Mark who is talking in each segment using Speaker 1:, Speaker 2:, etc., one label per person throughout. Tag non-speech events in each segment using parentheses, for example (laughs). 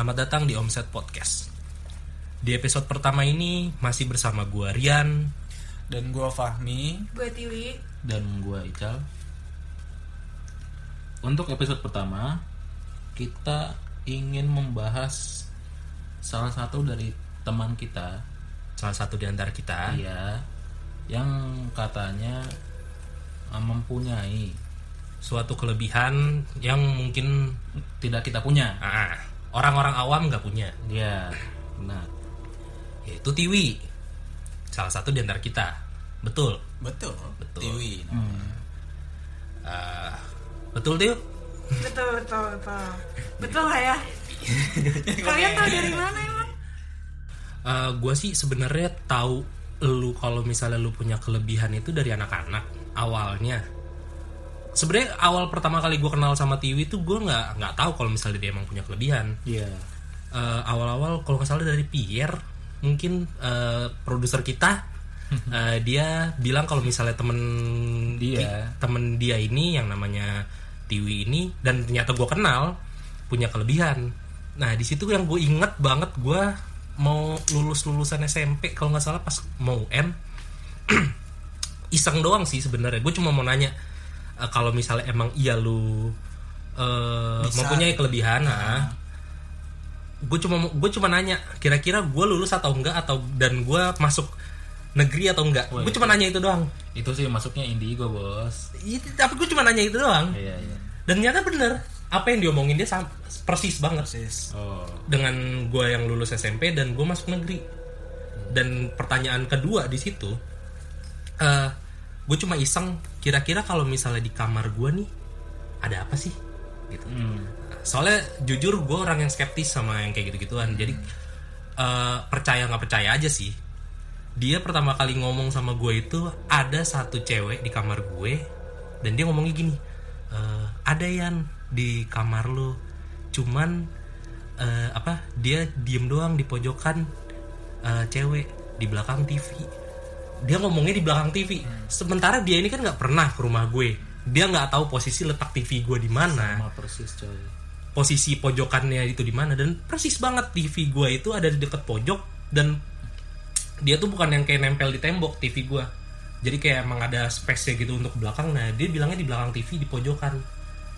Speaker 1: Selamat datang di Omset Podcast. Di episode pertama ini masih bersama gua Rian.
Speaker 2: Dan gue Fahmi
Speaker 3: Gue Tiwi
Speaker 4: dan gua Ical. Untuk episode pertama, kita ingin membahas salah satu dari teman kita,
Speaker 1: Salah satu di antara kita.
Speaker 4: dia yang katanya uh, mempunyai
Speaker 1: Suatu kelebihan yang mungkin
Speaker 4: tidak kita punya.
Speaker 1: ah, orang-orang awam nggak punya.
Speaker 4: Dia, benar.
Speaker 1: Yaitu Tiwi. Salah satu di antara kita. Betul.
Speaker 2: Betul
Speaker 1: Betul.
Speaker 2: Tiwi
Speaker 1: Ah, betul Tiu?
Speaker 3: Betul betul betul Betul lah ya (laughs) Kalian tahu dari mana emang?
Speaker 1: Eh, gua sih sebenarnya tahu lu kalau misalnya lu punya kelebihan itu dari anak-anak awalnya sebenarnya awal pertama kali gue kenal sama Tiwi itu gue nggak nggak tahu kalau misalnya dia emang punya kelebihan
Speaker 4: Iya.
Speaker 1: Eh, awal-awal kalau nggak salah dari Pierre mungkin eh, produser kita (laughs) eh, dia bilang kalau misalnya temen
Speaker 4: Dia.
Speaker 1: Temen dia ini yang namanya Tiwi ini dan ternyata gue kenal punya kelebihan nah di situ yang gue inget banget gue mau lulus lulusan SMP kalau nggak salah pas mau UN (clears throat) iseng doang sih sebenarnya gue cuma mau nanya eh, kalau misalnya emang iya lu eh,
Speaker 2: Bisa.
Speaker 1: mempunyai kelebihan nah, gue cuma gue cuma nanya kira-kira gue lulus atau enggak atau dan gue masuk negeri atau enggak? Gue cuma nanya itu doang.
Speaker 4: Itu sih masuknya indigo, Bos.
Speaker 1: Iya, tapi gue cuma nanya itu doang.
Speaker 4: Iya, iya.
Speaker 1: dan ternyata bener apa yang diomongin dia sam- persis banget.
Speaker 2: Persis.
Speaker 4: Oh.
Speaker 1: dengan gue yang lulus SMP dan gue masuk negeri. Dan pertanyaan kedua di situ eh gue cuma iseng kira-kira kalau misalnya di kamar gue nih ada apa sih? Gitu.
Speaker 4: Hmm.
Speaker 1: soalnya jujur gue orang yang skeptis sama yang kayak gitu-gituan. Jadi eh, percaya nggak percaya aja sih. Dia pertama kali ngomong sama gue itu ada satu cewek di kamar gue dan dia ngomongnya gini "Eh, ada yan di kamar lu. Cuman eh, apa dia diem doang di pojokan eh, cewek di belakang TV dia ngomongnya di belakang TV sementara dia ini kan nggak pernah ke rumah gue. Dia nggak tahu posisi letak TV gue di mana.
Speaker 4: Sama persis, coy.
Speaker 1: posisi pojokannya itu di mana. Dan persis banget TV gua itu ada di dekat pojok. Dan dia tuh bukan yang kayak nempel di tembok TV gua jadi kayak emang ada space gitu untuk belakang. Nah dia bilangnya di belakang TV di pojokan.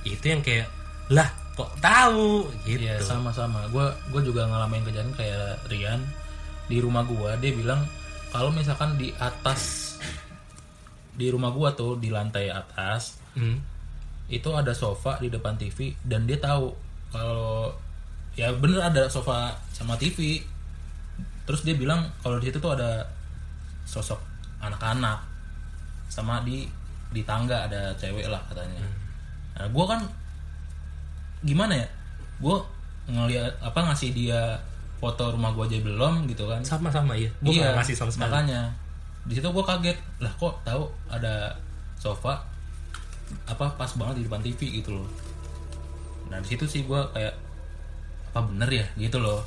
Speaker 1: Itu yang kayak lah kok tahu? Gitu.
Speaker 4: Iya sama-sama. Gue gue juga ngalamin kejadian kayak Rian. Di rumah gua dia bilang kalau misalkan di atas di rumah gua tuh di lantai atas
Speaker 1: Hmm.
Speaker 4: itu ada sofa di depan TV dan dia tahu kalau ya bener ada sofa sama TV terus dia bilang kalau di situ tuh ada sosok anak-anak sama di di tangga ada cewek lah katanya. Nah gue kan gimana ya? Gue ngeliat apa ngasih dia foto rumah gue aja belum gitu kan.
Speaker 1: Sama-sama ya gua nggak ngasih sama sekali.
Speaker 4: makanya. Di situ gue kaget lah kok tahu ada sofa apa pas banget di depan TV gitu loh. Nah di situ sih gue kayak apa bener ya? Gitu loh.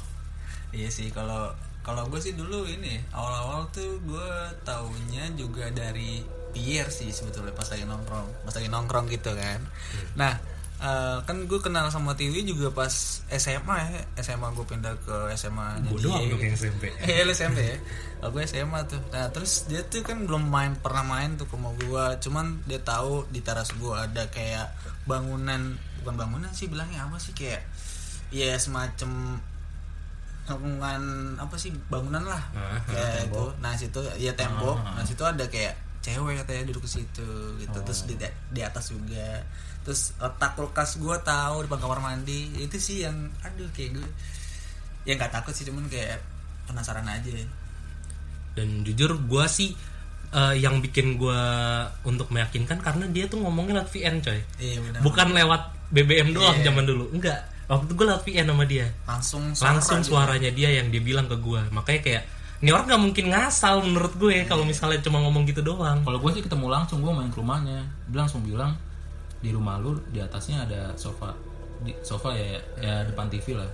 Speaker 2: Iya sih kalau kalau gue sih dulu ini awal-awal tuh gue taunya juga dari Pierre sih sebetulnya pas lagi nongkrong pas lagi nongkrong gitu kan. Nah eh, kan gue kenal sama Tiwi juga pas SMA ya. SMA gue pindah ke SMA
Speaker 1: bodoh dong yang SMP
Speaker 2: Iya lu SMP ya. Gue SMA tuh. Nah terus dia tuh kan belum main Pernah main tuh ke rumah gue Cuman dia tahu di teras gue ada kayak Bangunan Bukan bangunan sih bilangnya apa sih Kayak Ya semacam Lingkungan Apa sih Bangunan lah.
Speaker 1: Ah,
Speaker 2: Kayak itu. Nah situ Ya tembok. Nah situ ada kayak Cewek katanya duduk ke situ gitu. Terus di, di atas juga Terus letak kulkas gue tahu Depan kamar mandi. Itu sih yang Aduh kayak gue Ya nggak takut sih Cuman kayak Penasaran aja.
Speaker 1: Dan jujur gua sih eh, yang bikin gua untuk meyakinkan karena dia tuh ngomongin lewat VN coy.
Speaker 2: Iya benar.
Speaker 1: bukan lewat BBM doang
Speaker 2: Iya.
Speaker 1: zaman dulu. Enggak. Waktu itu gue lewat VN sama dia.
Speaker 2: Langsung suara
Speaker 1: langsung suaranya dia yang dia bilang ke gue makanya kayak ini orang nggak mungkin ngasal menurut gue kalau misalnya cuma ngomong gitu doang.
Speaker 4: Kalau gue sih ketemu langsung gue main ke rumahnya. Dia langsung bilang di rumah lu di atasnya ada sofa. Di sofa ya ya depan TV lah.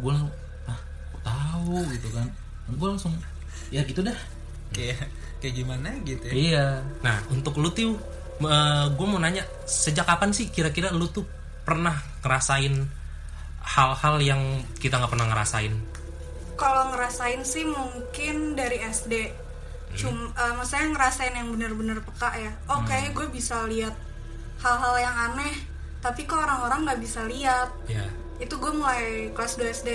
Speaker 4: Gue langsung ah tahu gitu kan. Gue langsung ya gitu dah.
Speaker 2: Kayak kayak gimana gitu ya.
Speaker 4: iya.
Speaker 1: Nah untuk lu tuh gue mau nanya sejak kapan sih kira-kira lu tuh pernah ngerasain hal-hal yang kita nggak pernah ngerasain?
Speaker 5: Kalau ngerasain sih mungkin dari SD cuma eh, maksudnya ngerasain yang bener-bener peka ya. Oke gue bisa lihat hal-hal yang aneh tapi kok orang-orang nggak bisa lihat.
Speaker 1: Ya
Speaker 5: itu gue mulai kelas 2 SD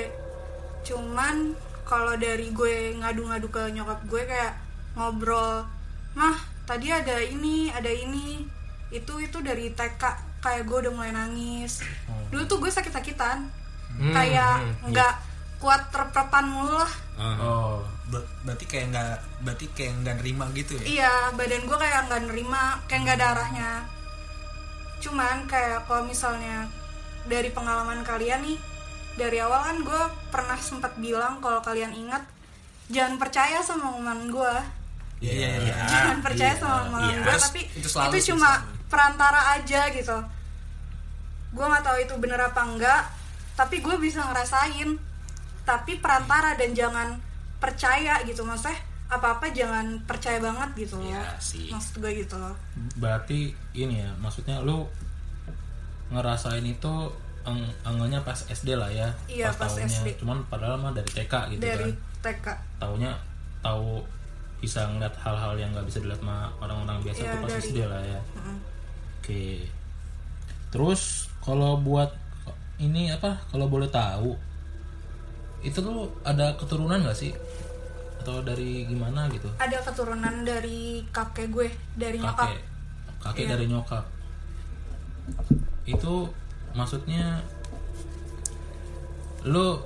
Speaker 5: cuman kalau dari gue ngadu-ngadu ke nyokap gue kayak ngobrol mah tadi ada ini ada ini. Itu itu dari TK kayak gue udah mulai nangis. Dulu tuh gue sakit-sakitan.
Speaker 1: Hmm,
Speaker 5: kayak
Speaker 1: hmm,
Speaker 5: nggak kuat terprepan mulu lah.
Speaker 1: Ah.
Speaker 4: oh
Speaker 2: Ber- berarti kayak nggak berarti kayak nggak nerima gitu ya?
Speaker 5: Iya badan gue kayak nggak nerima kayak nggak ada arahnya cuman kayak kalau misalnya dari pengalaman kalian nih dari awal kan gue pernah sempat bilang kalau kalian ingat jangan percaya sama omongan gue
Speaker 2: iya iya iya (laughs)
Speaker 5: jangan percaya
Speaker 2: Iya.
Speaker 5: sama omongan
Speaker 1: iya.
Speaker 5: gue
Speaker 2: Terus
Speaker 5: tapi
Speaker 2: itu
Speaker 5: itu,
Speaker 2: selalu sih,
Speaker 5: cuma
Speaker 2: selalu.
Speaker 5: perantara aja gitu gue nggak tahu itu bener apa enggak tapi gue bisa ngerasain tapi perantara dan jangan percaya gitu maksudnya apa apa jangan percaya banget gitu loh
Speaker 1: Iya sih.
Speaker 5: maksud gue gitu loh
Speaker 4: berarti ini ya maksudnya lu ngerasain itu eng enggaknya pas SD lah ya
Speaker 5: Iya, pas
Speaker 4: tahunnya.
Speaker 5: SD.
Speaker 4: cuman padahal mah dari TK gitu
Speaker 5: dari
Speaker 4: kan
Speaker 5: TK
Speaker 4: taunya tahu bisa ngeliat hal-hal yang nggak bisa dilihat sama orang-orang biasa
Speaker 5: Iya,
Speaker 4: tuh pas
Speaker 5: dari-
Speaker 4: SD lah ya
Speaker 5: Mm.
Speaker 4: oke terus kalau buat ini apa kalau boleh tahu itu tuh ada keturunan nggak sih atau dari gimana gitu?
Speaker 5: Ada keturunan dari kakek gue dari nyokap.
Speaker 4: Kakek. Kakek
Speaker 5: Iya.
Speaker 4: dari nyokap. Itu maksudnya lu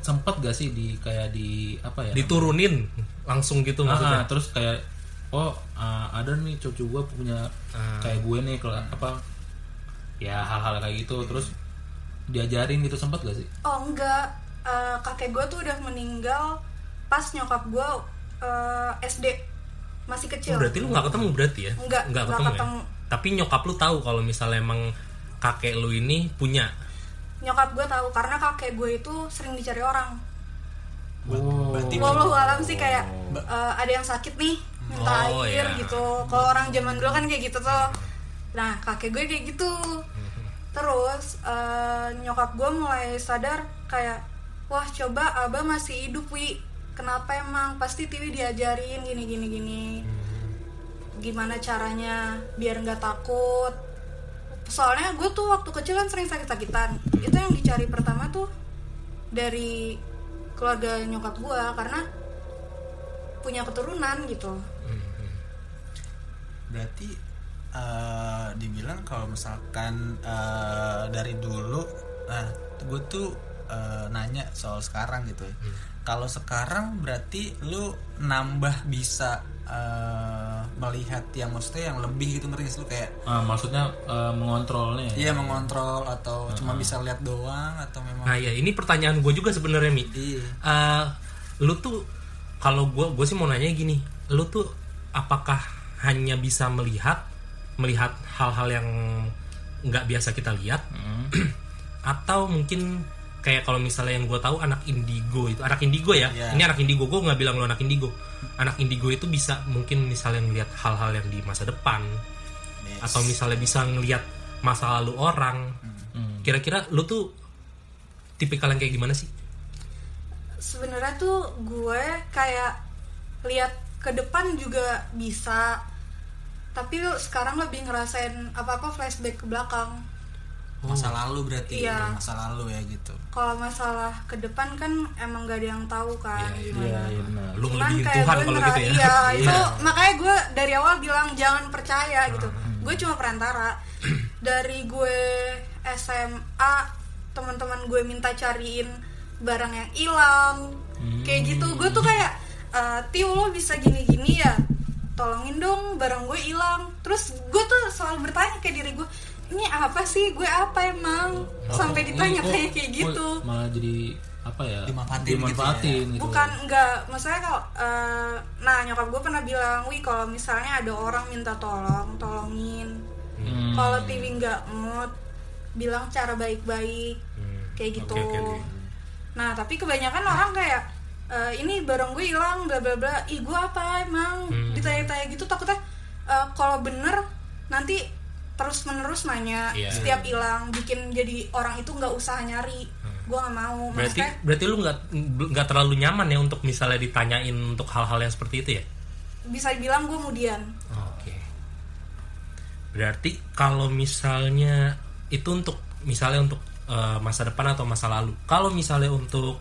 Speaker 4: sempet gak sih di kayak di apa ya?
Speaker 1: Diturunin langsung gitu
Speaker 4: Ah,
Speaker 1: maksudnya?
Speaker 4: terus kayak oh ah, ada nih cucu gue punya
Speaker 1: Ah.
Speaker 4: kayak gue nih kalau apa ya hal-hal kayak gitu terus diajarin gitu sempet gak sih?
Speaker 5: Oh enggak. Eh, kakek gue tuh udah meninggal pas nyokap gue eh, SD masih kecil.
Speaker 1: Oh, berarti lu nggak ketemu berarti ya?
Speaker 5: Nggak, nggak
Speaker 1: ketemu, ya?
Speaker 5: ketemu.
Speaker 1: tapi nyokap lu tahu kalau misalnya emang kakek lu ini punya?
Speaker 5: Nyokap gue tahu karena kakek gue itu sering dicari orang.
Speaker 4: Oh.
Speaker 2: berarti
Speaker 5: walau alam sih kayak eh, ada yang sakit nih minta
Speaker 1: Oh,
Speaker 5: air
Speaker 1: iya.
Speaker 5: gitu. Kalau orang zaman dulu kan kayak gitu tuh. Nah kakek gue kayak gitu. Terus eh, nyokap gue mulai sadar kayak wah coba abah masih hidup wi kenapa emang? Pasti Tiwi diajarin gini gini gini. Gimana caranya biar nggak takut. Soalnya gue tuh waktu kecil kan sering sakit-sakitan. Itu yang dicari pertama tuh dari keluarga nyokap gue karena punya keturunan gitu.
Speaker 2: Berarti eh, dibilang kalau misalkan eh, dari dulu nah gue tuh eh, nanya soal sekarang gitu ya kalau sekarang berarti lu nambah bisa eh, melihat yang maksudnya yang lebih gitu ngerti lu? Kayak
Speaker 4: Ah, maksudnya eh, mengontrolnya ya?
Speaker 2: Iya mengontrol atau cuma bisa lihat doang atau memang
Speaker 1: nah ya ini pertanyaan gue juga sebenarnya mi.
Speaker 2: Iya.
Speaker 1: Eh, lu tuh kalau gue gue sih mau nanya gini lu tuh apakah hanya bisa melihat melihat hal-hal yang nggak biasa kita lihat
Speaker 4: Hmm. (clears throat)
Speaker 1: atau mungkin kayak kalau misalnya yang gue tahu anak indigo itu. Anak indigo ya.
Speaker 2: Iya.
Speaker 1: ini anak indigo gue nggak bilang lu anak indigo. Anak indigo itu bisa mungkin misalnya ngelihat hal-hal yang di masa depan.
Speaker 2: Yes.
Speaker 1: atau misalnya bisa ngelihat masa lalu orang.
Speaker 4: Hmm.
Speaker 1: kira-kira lu tuh tipikal yang kayak gimana sih?
Speaker 5: Sebenarnya tuh gue kayak lihat ke depan juga bisa. Tapi lu sekarang lebih ngerasain apa apa flashback ke belakang
Speaker 2: masa lalu berarti
Speaker 5: Iya.
Speaker 2: ya, masa lalu ya gitu
Speaker 5: kalau masalah ke depan kan emang gak ada yang tahu kan
Speaker 1: Iya,
Speaker 5: gimana
Speaker 4: iya iya benar
Speaker 1: lu
Speaker 5: Cuman kayak
Speaker 1: Tuhan
Speaker 5: gue
Speaker 1: kalau
Speaker 5: ngera-
Speaker 1: gitu ya
Speaker 5: Iya, itu makanya gue dari awal bilang jangan percaya gitu.
Speaker 1: Hmm.
Speaker 5: Gue cuma perantara. (clears throat) Dari gue SMA, teman-teman gue minta cariin barang yang hilang.
Speaker 1: Hmm.
Speaker 5: Kayak gitu. Gue tuh kayak eh Tio lo bisa gini-gini ya. Tolongin dong barang gue hilang. Terus gue tuh selalu bertanya ke diri gue, ini apa sih? Gue apa emang? Sampai
Speaker 4: Ini
Speaker 5: ditanya-tanya
Speaker 4: kok-
Speaker 5: kayak
Speaker 4: kok
Speaker 5: gitu.
Speaker 4: malah jadi apa ya
Speaker 2: Dimanfaatin gitu
Speaker 4: dimanfaatin gitu,
Speaker 5: bukan enggak maksudnya kalau eh, nah nyokap gue pernah bilang wih kalau misalnya ada orang minta tolong tolongin
Speaker 4: Hmm.
Speaker 5: kalau TV nggak mood bilang cara baik-baik
Speaker 1: Hmm.
Speaker 5: kayak gitu
Speaker 1: Oke, oke, oke.
Speaker 5: nah tapi kebanyakan orang kayak eh, ini barang gue hilang bla bla bla ih gue apa emang
Speaker 1: Hmm.
Speaker 5: ditanya-tanya gitu takutnya eh, kalau bener nanti terus menerus nanya
Speaker 1: Iya.
Speaker 5: setiap hilang bikin jadi orang itu nggak usah nyari gue nggak mau
Speaker 1: berarti
Speaker 5: maksudnya
Speaker 1: berarti lu nggak nggak terlalu nyaman ya untuk misalnya ditanyain untuk hal-hal yang seperti itu ya
Speaker 5: bisa dibilang gue kemudian
Speaker 1: Oke. Berarti kalau misalnya itu untuk misalnya untuk eh, masa depan atau masa lalu. Kalau misalnya untuk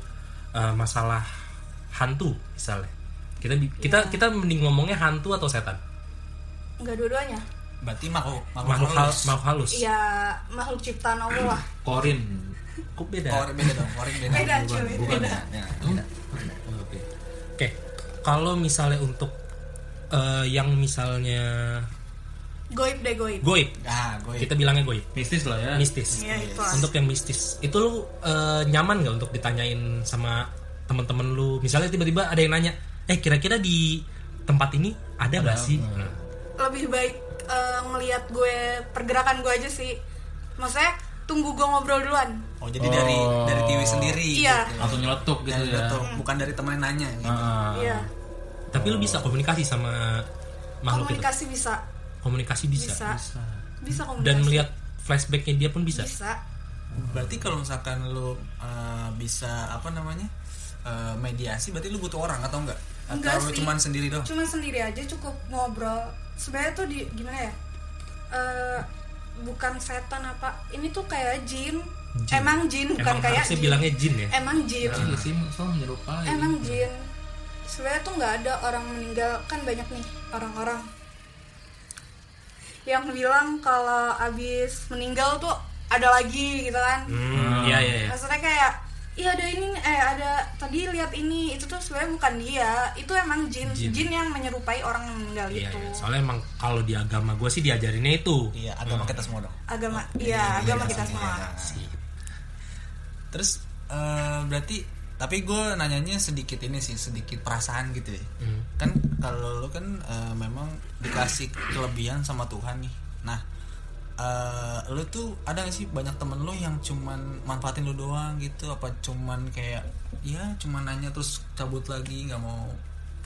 Speaker 1: eh, masalah hantu misalnya. Kita kita kita mending ngomongnya hantu atau setan?
Speaker 5: nggak dua-duanya
Speaker 2: berarti makhluk
Speaker 1: Makhluk hal,
Speaker 2: halus.
Speaker 1: makhluk halus.
Speaker 5: ya makhluk ciptaan Allah lah
Speaker 4: Korin.
Speaker 1: Kok beda?
Speaker 2: Korin beda dong korin beda
Speaker 5: beda cuy
Speaker 2: bukan
Speaker 5: beda
Speaker 2: ya, beda.
Speaker 4: Oke.
Speaker 1: Oke. Kalau misalnya untuk eh, yang misalnya
Speaker 5: goib deh goib
Speaker 1: goib,
Speaker 2: ah gue
Speaker 1: kita bilangnya goib,
Speaker 4: Mistis lah ya.
Speaker 1: mistis.
Speaker 5: ya itu lah.
Speaker 1: Untuk yang mistis, itu lu eh, nyaman gak untuk ditanyain sama temen-temen lu? Misalnya tiba-tiba ada yang nanya, eh kira-kira di tempat ini ada nggak sih? Nah,
Speaker 5: lebih baik eh, ngelihat gue pergerakan gue aja sih maksudnya tunggu gue ngobrol duluan
Speaker 2: oh jadi dari
Speaker 4: Oh.
Speaker 2: dari Tiwi sendiri
Speaker 5: Iya.
Speaker 2: gitu.
Speaker 4: Langsung nyeletuk gitu
Speaker 2: Dari
Speaker 4: ya.
Speaker 2: Dato, bukan dari temen nanya gitu.
Speaker 4: Ah.
Speaker 5: iya
Speaker 1: Tapi lu bisa komunikasi sama makhluk itu?
Speaker 5: komunikasi bisa
Speaker 1: Komunikasi bisa.
Speaker 5: bisa bisa komunikasi
Speaker 1: Dan melihat flashbacknya dia pun bisa.
Speaker 5: bisa
Speaker 2: berarti kalau misalkan lu uh, bisa apa namanya uh, mediasi berarti lu butuh orang atau enggak atau
Speaker 5: Enggak
Speaker 2: lu
Speaker 5: sih.
Speaker 2: cuman sendiri doang
Speaker 5: cuma sendiri aja cukup ngobrol sebenarnya tuh di gimana ya Eh, bukan setan apa ini tuh kayak jin,
Speaker 1: Jin.
Speaker 5: emang jin bukan
Speaker 1: Emang
Speaker 5: kayak jin.
Speaker 1: bilangnya jin ya?
Speaker 5: emang jin
Speaker 4: Iya sih, soalnya menyerupai.
Speaker 5: emang jin sebenarnya tuh nggak ada orang meninggal kan banyak nih orang-orang yang bilang kalau abis meninggal tuh ada lagi gitu kan
Speaker 1: Hmm, iya iya iya.
Speaker 5: maksudnya kayak iya ada ini eh ada tadi lihat ini itu tuh sebenarnya bukan dia itu emang jin
Speaker 1: Jin.
Speaker 5: jin, yang menyerupai orang yang meninggal
Speaker 1: Iya,
Speaker 5: itu
Speaker 1: iya. Soalnya emang kalau di agama gue sih diajarinnya itu.
Speaker 2: iya agama kita semua dong
Speaker 5: agama iya agama kita semua
Speaker 1: Sih.
Speaker 2: terus eh, berarti tapi gue nanyanya sedikit ini sih sedikit perasaan gitu ya
Speaker 1: Hmm.
Speaker 2: kan kalau lu kan eh, memang dikasih kelebihan sama Tuhan nih nah eh, lu tuh ada gak sih banyak temen lu yang cuman manfaatin lu doang gitu? Apa cuman kayak ya cuman nanya terus cabut lagi nggak mau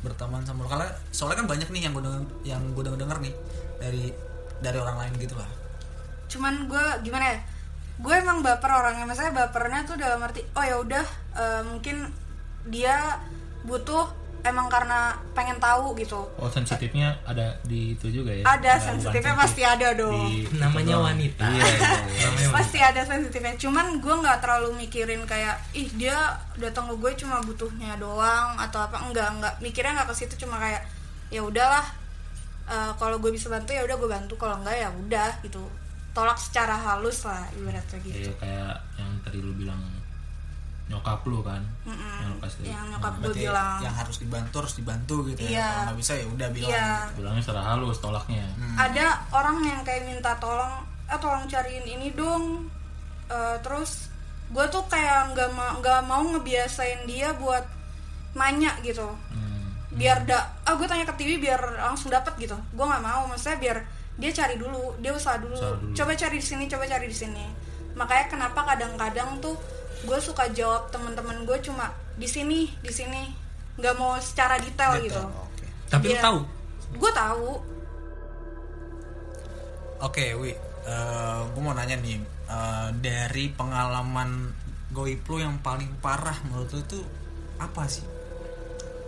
Speaker 2: berteman sama lu? Karena soalnya kan banyak nih yang gue denger, yang gue denger, denger nih dari dari orang lain gitu lah.
Speaker 5: Cuman gue gimana ya? Gue emang baper orangnya. Maksudnya bapernya tuh dalam arti oh ya udah eh, mungkin dia butuh emang karena pengen tahu gitu
Speaker 4: Oh sensitifnya ada di itu juga ya?
Speaker 5: ada sensitifnya
Speaker 4: sensitif.
Speaker 5: pasti ada dong
Speaker 4: Di-
Speaker 1: Namanya wanita.
Speaker 4: Iya, iya, iya. (laughs)
Speaker 1: Namanya wanita.
Speaker 5: pasti ada sensitifnya cuman gue nggak terlalu mikirin kayak ih dia datang ke gue cuma butuhnya doang atau apa enggak enggak mikirnya nggak ke situ cuma kayak ya udahlah eh, kalau gue bisa bantu ya udah gue bantu kalau enggak ya udah gitu tolak secara halus lah ibaratnya gitu
Speaker 4: Iya kayak yang tadi lu bilang nyokap lu kan?
Speaker 5: Mm-mm.
Speaker 4: yang lu kasih
Speaker 5: yang nyokap gue
Speaker 2: berarti
Speaker 5: bilang.
Speaker 2: yang harus dibantu harus dibantu gitu ya.
Speaker 5: Iya.
Speaker 2: kalau nggak bisa ya udah bilang
Speaker 5: iya.
Speaker 4: bilangnya secara halus tolaknya.
Speaker 5: Ada orang yang kayak minta tolong eh tolong cariin ini dong. Eh, terus gue tuh kayak nggak mau nggak mau ngebiasain dia buat nanya gitu.
Speaker 4: Hmm.
Speaker 5: biar da ah gue tanya ke TV biar langsung dapat gitu. Gue nggak mau maksudnya biar dia cari dulu dia usaha dulu,
Speaker 4: Usaha dulu.
Speaker 5: coba cari di sini coba cari di sini. Makanya kenapa kadang-kadang tuh gue suka jawab teman-teman gue cuma di sini di sini nggak mau secara detail,
Speaker 2: Detail,
Speaker 5: gitu
Speaker 2: oke
Speaker 1: Tapi lu
Speaker 5: Iya.
Speaker 1: tahu
Speaker 5: gue tahu
Speaker 2: Oke, Wi, gue mau nanya nih eh, dari pengalaman goib lu yang paling parah menurut lu itu apa sih?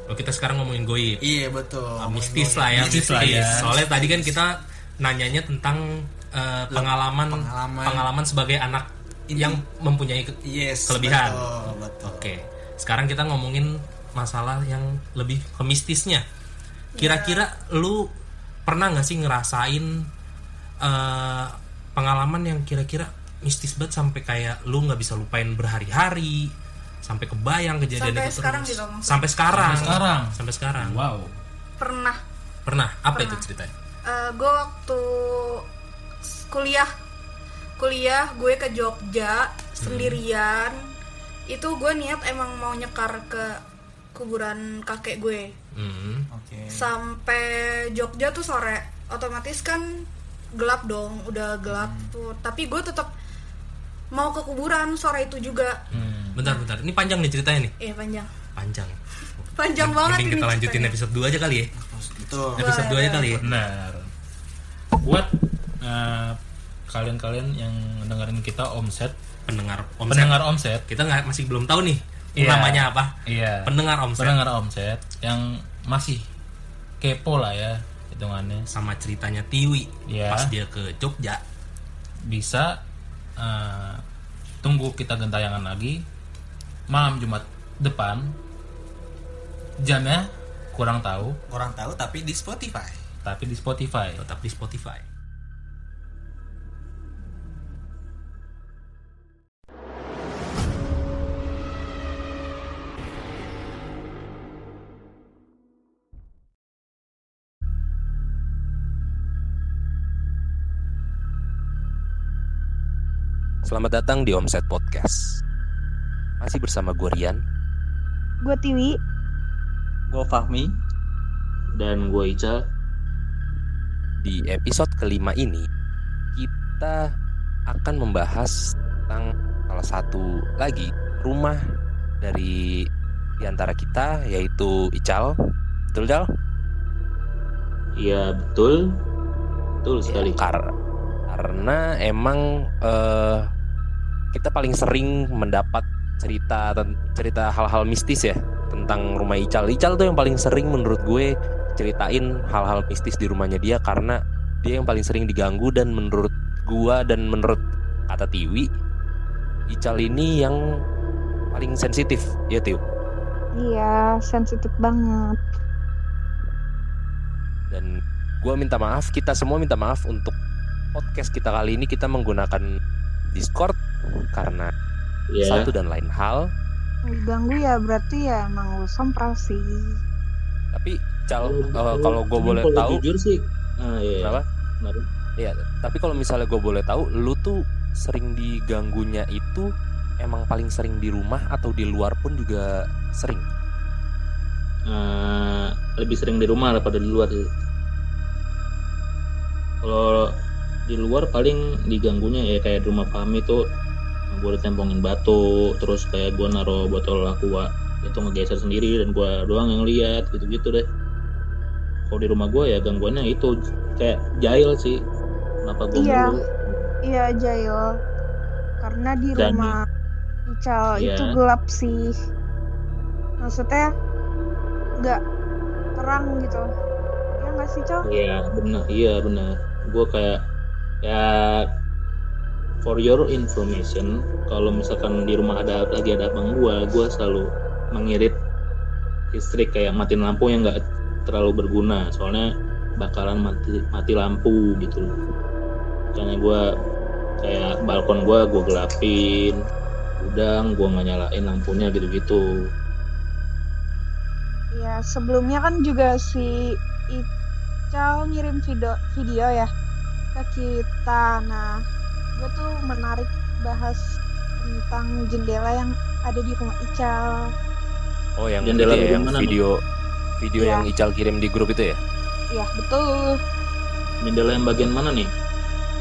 Speaker 1: Oh, kita sekarang ngomongin goib.
Speaker 2: Iya betul. Ngomongin
Speaker 1: mistis
Speaker 2: goib.
Speaker 1: lah ya,
Speaker 4: Mistis lah ya.
Speaker 1: Soalnya tadi kan kita nanyanya tentang eh, pengalaman,
Speaker 2: pengalaman.
Speaker 1: pengalaman sebagai anak yang mempunyai ke-
Speaker 2: Yes.
Speaker 1: kelebihan.
Speaker 2: Betul, betul.
Speaker 1: Oke, sekarang kita ngomongin masalah yang lebih ke mistisnya. Kira-kira lu pernah nggak sih ngerasain eh, pengalaman yang kira-kira mistis banget sampai kayak lu nggak bisa lupain berhari-hari, sampai kebayang kejadian
Speaker 5: Sampai
Speaker 1: itu
Speaker 5: sekarang
Speaker 1: terus.
Speaker 5: gitu maksudnya?
Speaker 1: Sampai sekarang.
Speaker 4: Sampai sekarang?
Speaker 1: Sampai sekarang.
Speaker 4: wow
Speaker 5: pernah
Speaker 1: Pernah? Apa
Speaker 5: Pernah.
Speaker 1: itu ceritanya?
Speaker 5: gue waktu kuliah kuliah gue ke Jogja sendirian itu gue niat emang mau nyekar ke kuburan kakek gue
Speaker 1: Hmm.
Speaker 2: Oke.
Speaker 5: sampai Jogja tuh sore otomatis kan gelap dong udah gelap tuh tapi gue tetap mau ke kuburan sore itu juga
Speaker 4: hmm.
Speaker 1: Bentar, bentar. Ini panjang nih ceritanya nih.
Speaker 5: eh panjang
Speaker 1: Panjang.
Speaker 5: panjang banget
Speaker 1: Mending
Speaker 5: ini
Speaker 1: kita lanjutin
Speaker 5: ceritanya.
Speaker 1: episode 2 aja kali ya.
Speaker 2: Betul.
Speaker 1: Episode 2 aja kali ya.
Speaker 4: benar buat eh, kalian-kalian yang dengerin kita omset.
Speaker 6: Pendengar omset.
Speaker 4: Pendengar omset.
Speaker 6: Kita nggak masih belum tahu nih
Speaker 4: Iya.
Speaker 6: namanya apa.
Speaker 4: Iya.
Speaker 6: Pendengar omset.
Speaker 4: Pendengar omset yang masih kepo lah ya hitungannya.
Speaker 6: Sama ceritanya Tiwi.
Speaker 4: Iya.
Speaker 6: pas dia ke Jogja.
Speaker 4: Bisa eh, tunggu kita gentayangan lagi. Malam Jumat depan jamnya kurang tahu.
Speaker 2: Orang tahu tapi di Spotify.
Speaker 4: tapi di Spotify.
Speaker 6: Tetap di Spotify
Speaker 1: Selamat datang di Omset Podcast. Masih bersama gue Rian.
Speaker 5: gue Tiwi
Speaker 7: Gue Fahmi
Speaker 8: dan gue Ica
Speaker 1: Di episode kelima ini, kita akan membahas tentang salah satu lagi rumah dari di antara kita, yaitu Ical. Betul, Cal?
Speaker 8: iya betul betul
Speaker 1: Ya,
Speaker 8: sekali
Speaker 1: kar- karena emang eh, kita paling sering mendapat cerita cerita hal-hal mistis ya tentang rumah Ical. Ical tuh yang paling sering menurut gue ceritain hal-hal mistis di rumahnya dia karena dia yang paling sering diganggu dan menurut gua dan menurut kata Tiwi Ical ini yang paling sensitif. Ya Tiu
Speaker 5: iya sensitif banget.
Speaker 1: Dan gua minta maaf kita semua minta maaf untuk podcast kita kali ini kita menggunakan Discord karena
Speaker 8: ya
Speaker 1: satu dan lain hal.
Speaker 5: Diganggu ya berarti ya emang lu sompral sih.
Speaker 1: Tapi cal
Speaker 8: Kalau-
Speaker 1: eh,
Speaker 8: kalau-
Speaker 1: gue boleh
Speaker 8: kalau
Speaker 1: tahu
Speaker 8: jujur sih ah, iya,
Speaker 1: Kenapa?
Speaker 8: Kenapa?
Speaker 1: ya tapi kalau misalnya gue boleh tahu lu tuh sering diganggunya itu emang paling sering di rumah atau di luar pun juga sering?
Speaker 8: Eh, lebih sering di rumah daripada di luar sih. Kalau di luar paling diganggunya ya kayak di rumah Fahmi tuh gue ditempongin batu terus kayak gue naro botol aqua itu ngegeser sendiri dan gue doang yang lihat gitu-gitu deh. Kalau di rumah gue ya gangguannya itu kayak jahil sih kenapa gue
Speaker 5: Iya.
Speaker 8: mulu
Speaker 5: iya Jail karena di
Speaker 8: Dan-
Speaker 5: rumah Ical
Speaker 8: Iya.
Speaker 5: itu gelap sih. Maksudnya nggak terang gitu. Ya nggak sih Cal
Speaker 8: Iya benar, iya benar. Gue kayak ya for your information, kalau misalkan di rumah ada lagi ada abang gue, gue selalu mengirit listrik kayak matiin lampu yang nggak terlalu berguna, soalnya bakalan mati mati lampu gitu. Makanya gue kayak balkon gue gue gelapin, udang gue nggak nyalain lampunya gitu-gitu.
Speaker 5: Ya sebelumnya kan juga si Ical ngirim video video ya ke kita. Nah, gue tuh menarik bahas tentang jendela yang ada di rumah Ical.
Speaker 1: oh yang
Speaker 8: Jendela
Speaker 1: ya, yang
Speaker 8: mana,
Speaker 1: video video
Speaker 5: Iya.
Speaker 1: yang Ical kirim di grup itu ya
Speaker 5: Ya betul.
Speaker 8: Jendela yang bagian mana nih?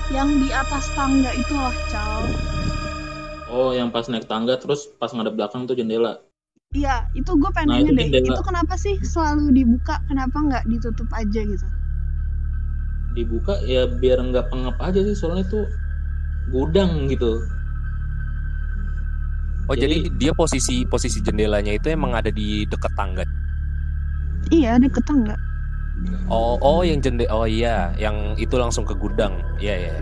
Speaker 5: Yang di atas tangga itu loh Cal.
Speaker 8: Oh, yang pas naik tangga terus pas ngadep belakang tuh jendela.
Speaker 5: Iya, itu gue pengen
Speaker 8: Nah, itu
Speaker 5: deh.
Speaker 8: jendela.
Speaker 5: Itu kenapa sih selalu dibuka? Kenapa nggak ditutup aja gitu?
Speaker 8: Dibuka ya biar nggak pengap aja sih soalnya itu gudang gitu.
Speaker 1: Oh jadi,
Speaker 8: Jadi-
Speaker 1: dia posisi posisi jendelanya itu emang ada di dekat tangga?
Speaker 5: Iya, deket tangga.
Speaker 1: oh oh yang jende oh iya yang itu langsung ke gudang. Iya iya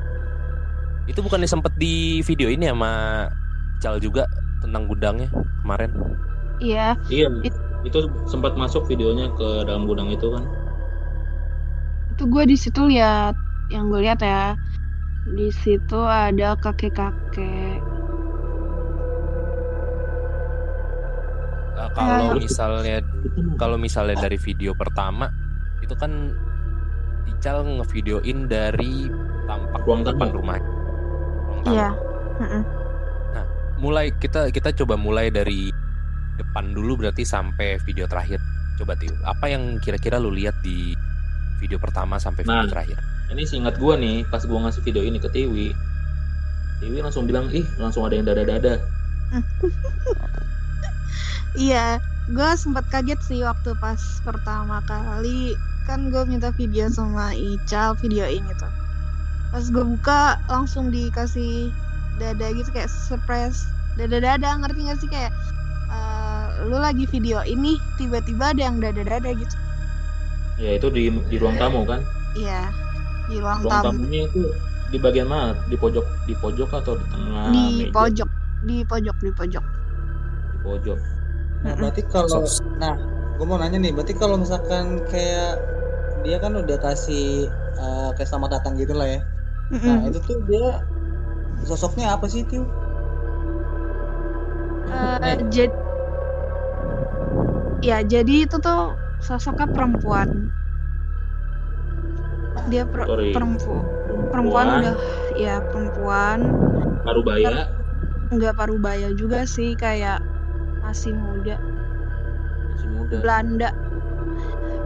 Speaker 1: itu bukannya sempet di video ini sama Ical juga tentang gudangnya kemarin?
Speaker 5: Iya,
Speaker 8: iya
Speaker 5: It-
Speaker 8: itu sempat masuk videonya ke dalam gudang itu kan
Speaker 5: itu gue di situ lihat yang gue lihat ya di situ ada kakek-kakek
Speaker 1: Uh, kalau misalnya kalau misalnya dari video pertama itu kan Ical ngevideoin dari tampak
Speaker 8: Ruang
Speaker 1: depan rumah. Ruang tamu.
Speaker 5: Iya.
Speaker 1: Mulai kita kita coba mulai dari depan dulu berarti sampai video terakhir. Coba Tio, apa yang kira-kira lu lihat di video pertama sampai video
Speaker 8: Nah.
Speaker 1: terakhir?
Speaker 8: ini seingat gua nih pas gua ngasih video ini ke Tiwi Tiwi langsung bilang ih langsung ada yang dada-dada (laughs)
Speaker 5: Iya, gue sempat kaget sih waktu pas pertama kali kan gue minta video sama Ical videoin itu. pas gue buka langsung dikasih dada gitu kayak surprise dada dada ngerti gak sih kayak eh, lu lagi video ini tiba-tiba ada yang dada dada gitu
Speaker 8: Ya itu di di ruang tamu kan.
Speaker 5: iya di ruang
Speaker 8: Ruang
Speaker 5: tamu
Speaker 8: tamunya itu di bagian mana? Di pojok di pojok atau di tengah
Speaker 5: di
Speaker 8: meja?
Speaker 5: pojok di pojok di pojok
Speaker 8: Di pojok.
Speaker 2: Nah, berarti kalau nah, gue mau nanya nih, berarti kalau misalkan kayak dia kan udah kasih eh, kayak selamat datang gitu lah ya. Nah,
Speaker 5: Mm-mm.
Speaker 2: itu tuh dia sosoknya apa sih itu?
Speaker 5: Eh, jad- ya jadi itu tuh sosoknya perempuan. Dia per-
Speaker 8: Sorry.
Speaker 5: perempu- perempuan. udah ya perempuan.
Speaker 8: Parubaya.
Speaker 5: nggak parubaya juga sih kayak masih muda.
Speaker 8: Masih muda.
Speaker 5: Belanda.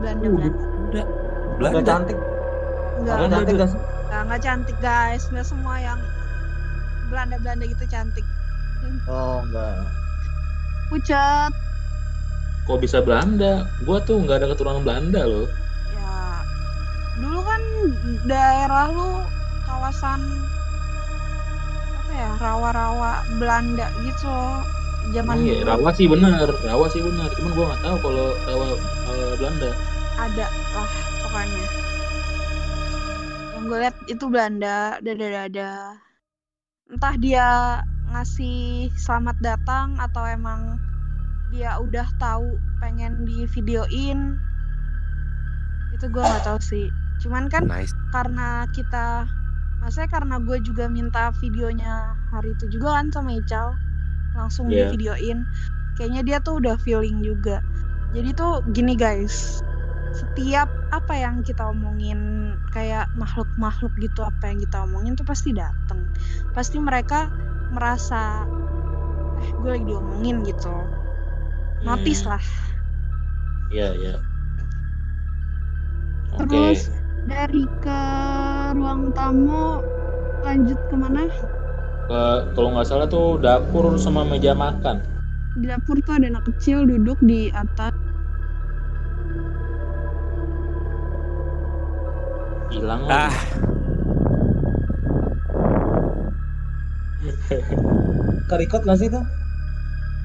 Speaker 5: Belanda
Speaker 8: Uh,
Speaker 5: Belanda.
Speaker 1: Belanda.
Speaker 2: cantik.
Speaker 5: nggak
Speaker 2: Gak cantik.
Speaker 5: nggak nggak cantik guys. Nggak semua yang Belanda Belanda gitu cantik.
Speaker 2: Oh, enggak.
Speaker 5: pucat
Speaker 8: Kok bisa Belanda? Gua tuh nggak ada keturunan Belanda loh.
Speaker 5: ya dulu kan daerah lu kawasan apa ya rawa-rawa Belanda gitu zaman
Speaker 8: Emang iya, Rawa sih benar, Rawa sih benar. Cuman gua nggak tahu kalau Rawa eh, Belanda.
Speaker 5: ada lah pokoknya yang gue lihat itu Belanda dada-dada entah dia ngasih selamat datang atau emang dia udah tahu pengen di videoin itu gue nggak tahu sih. Cuman kan
Speaker 9: Nice.
Speaker 5: karena kita maksudnya karena gue juga minta videonya hari itu juga kan sama Ical langsung
Speaker 8: Iya.
Speaker 5: di videoin kayaknya dia tuh udah feeling juga. Jadi tuh gini guys. Setiap apa yang kita omongin kayak makhluk-makhluk gitu apa yang kita omongin tuh pasti dateng. Pasti mereka merasa eh gue lagi diomongin gitu notice
Speaker 8: Hmm,
Speaker 5: lah
Speaker 8: Iya, iya. Oke.
Speaker 5: Terus dari ke ruang tamu lanjut ke mana?
Speaker 8: Ke- kalau nggak salah tuh dapur sama meja makan.
Speaker 5: Di dapur tuh ada anak kecil duduk di atas.
Speaker 8: Hilang
Speaker 9: Ah. (laughs)
Speaker 2: Kerikot gak sih itu?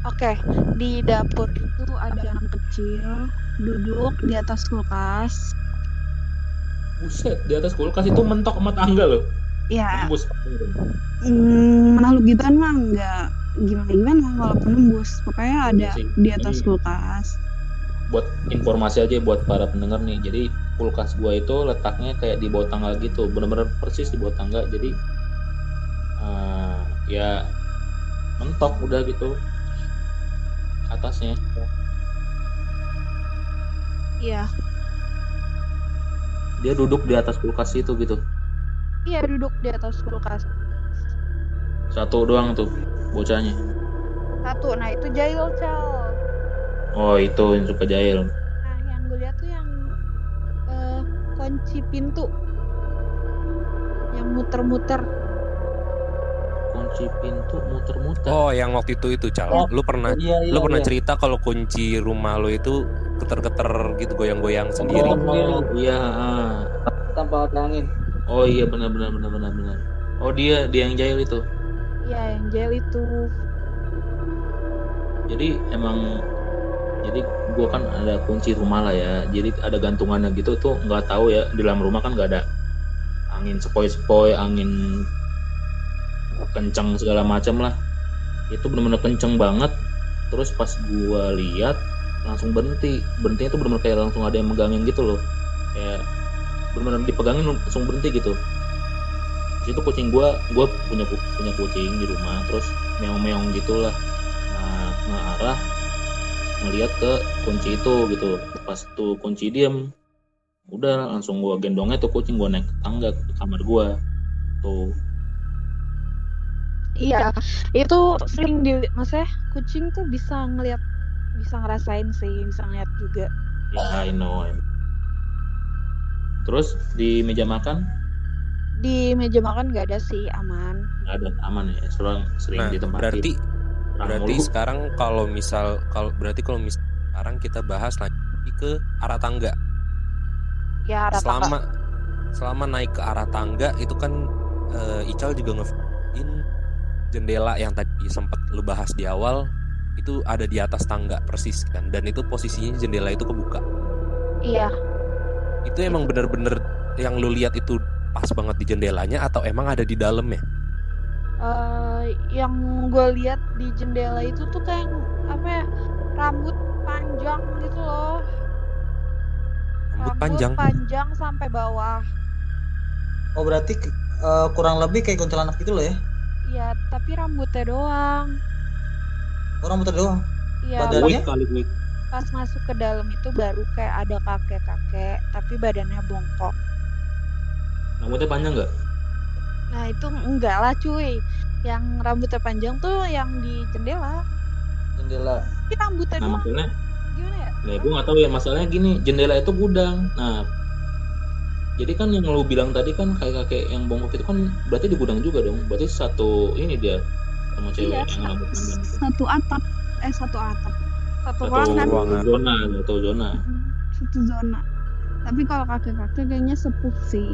Speaker 5: Oke, di dapur itu ada anak kecil duduk di atas kulkas.
Speaker 8: Buset, di atas kulkas itu mentok sama tangga loh.
Speaker 5: Ya,
Speaker 8: Tembus.
Speaker 5: mm, makhluk gituan mah nggak gimana-gimana walaupun nembus. Pokoknya ada
Speaker 8: Iya sih.
Speaker 5: di atas
Speaker 8: Ini-
Speaker 5: kulkas.
Speaker 8: Buat informasi aja buat para pendengar nih. Jadi kulkas gua itu letaknya kayak di bawah tangga gitu, bener-bener persis di bawah tangga. Jadi eh, ya mentok udah gitu atasnya.
Speaker 5: Iya,
Speaker 8: Dia duduk di atas kulkas itu gitu.
Speaker 5: iya duduk di atas kulkas.
Speaker 8: Satu doang tuh bocahnya.
Speaker 5: Satu, nah itu Jail Cal.
Speaker 8: Oh itu yang suka jahil.
Speaker 5: Nah, yang gue lihat tuh yang eh, kunci pintu yang muter-muter.
Speaker 8: Kunci pintu muter-muter.
Speaker 9: oh yang waktu itu itu cal.
Speaker 2: Oh,
Speaker 9: Lu pernah
Speaker 2: Iya, iya.
Speaker 9: lu pernah
Speaker 2: iya.
Speaker 9: cerita kalau kunci rumah lu itu keter-keter gitu goyang-goyang sendiri.
Speaker 8: Oh, iya. ah.
Speaker 2: Tanpa ada angin.
Speaker 8: Oh iya benar benar benar benar benar. Oh dia dia yang jahil itu.
Speaker 5: Iya, yang Jail itu.
Speaker 8: Jadi emang jadi gua kan ada kunci rumah lah ya. Jadi ada gantungannya gitu tuh nggak tahu ya di dalam rumah kan nggak ada angin sepoi-sepoi, angin kencang segala macam lah. Itu benar-benar kenceng banget. Terus pas gua lihat langsung berhenti. Berhentinya tuh benar-benar kayak langsung ada yang megangin gitu loh. Kayak benar-benar dipegangin langsung berhenti gitu. Di situ kucing gua, gua punya punya kucing di rumah, terus meong-meong gitulah. Nah, ngarah ngeliat ke kunci itu gitu. Pas tuh kunci diem, udah langsung gua gendongnya tuh kucing gua naik ke tangga ke kamar gua. Tuh.
Speaker 5: Iya, itu sering di maksudnya kucing tuh bisa ngelihat bisa ngerasain sih, bisa ngeliat juga.
Speaker 8: Ya, I know. I know. Terus di meja makan
Speaker 5: Di meja makan nggak ada sih, aman.
Speaker 8: nggak ada aman ya, sering sering
Speaker 9: Nah,
Speaker 8: ditempatin.
Speaker 9: berarti
Speaker 8: Orang
Speaker 9: berarti
Speaker 8: mulu.
Speaker 9: sekarang kalau misal kalau berarti kalau misal sekarang kita bahas lagi ke arah tangga.
Speaker 5: Ya, rata
Speaker 9: Selama
Speaker 1: selama naik ke arah tangga itu kan eh, Ical juga ngein jendela yang tadi sempat lu bahas di awal itu ada di atas tangga persis kan dan itu posisinya jendela itu kebuka
Speaker 5: Iya,
Speaker 1: itu emang bener-bener yang lu lihat itu pas banget di jendelanya atau emang ada di dalamnya
Speaker 5: eh, yang gue lihat di jendela itu tuh kayak apa ya rambut panjang gitu loh.
Speaker 1: rambut panjang
Speaker 5: panjang sampai bawah.
Speaker 2: Oh berarti eh, kurang lebih kayak kuntilanak gitu loh ya?
Speaker 5: Iya, tapi rambutnya doang.
Speaker 2: Orang muter doang.
Speaker 5: Iya,
Speaker 2: Badannya?
Speaker 8: Kali wig.
Speaker 5: pas masuk ke dalam itu baru kayak ada kakek-kakek, tapi badannya bongkok.
Speaker 8: Rambutnya panjang nggak?
Speaker 5: Nah itu enggak lah cuy. Yang rambutnya panjang tuh yang di jendela.
Speaker 2: Jendela.
Speaker 5: Tapi rambutnya
Speaker 8: Nah
Speaker 5: doang.
Speaker 8: makanya,
Speaker 5: Gimana ya?
Speaker 8: nah gue nggak tahu ya masalahnya gini, jendela itu gudang. Nah, jadi kan yang lu bilang tadi kan kayak kakek yang bongkok itu kan berarti di gudang juga dong. Berarti satu ini dia sama cewek
Speaker 5: Iya,
Speaker 8: yang rambut panjang
Speaker 5: satu atap. Eh satu atap. Satu
Speaker 8: Satu
Speaker 5: ruangan.
Speaker 1: ruangan.
Speaker 8: zona, satu zona.
Speaker 5: Mm, Satu zona. Tapi kalau kakek-kakek kayaknya sepuh sih.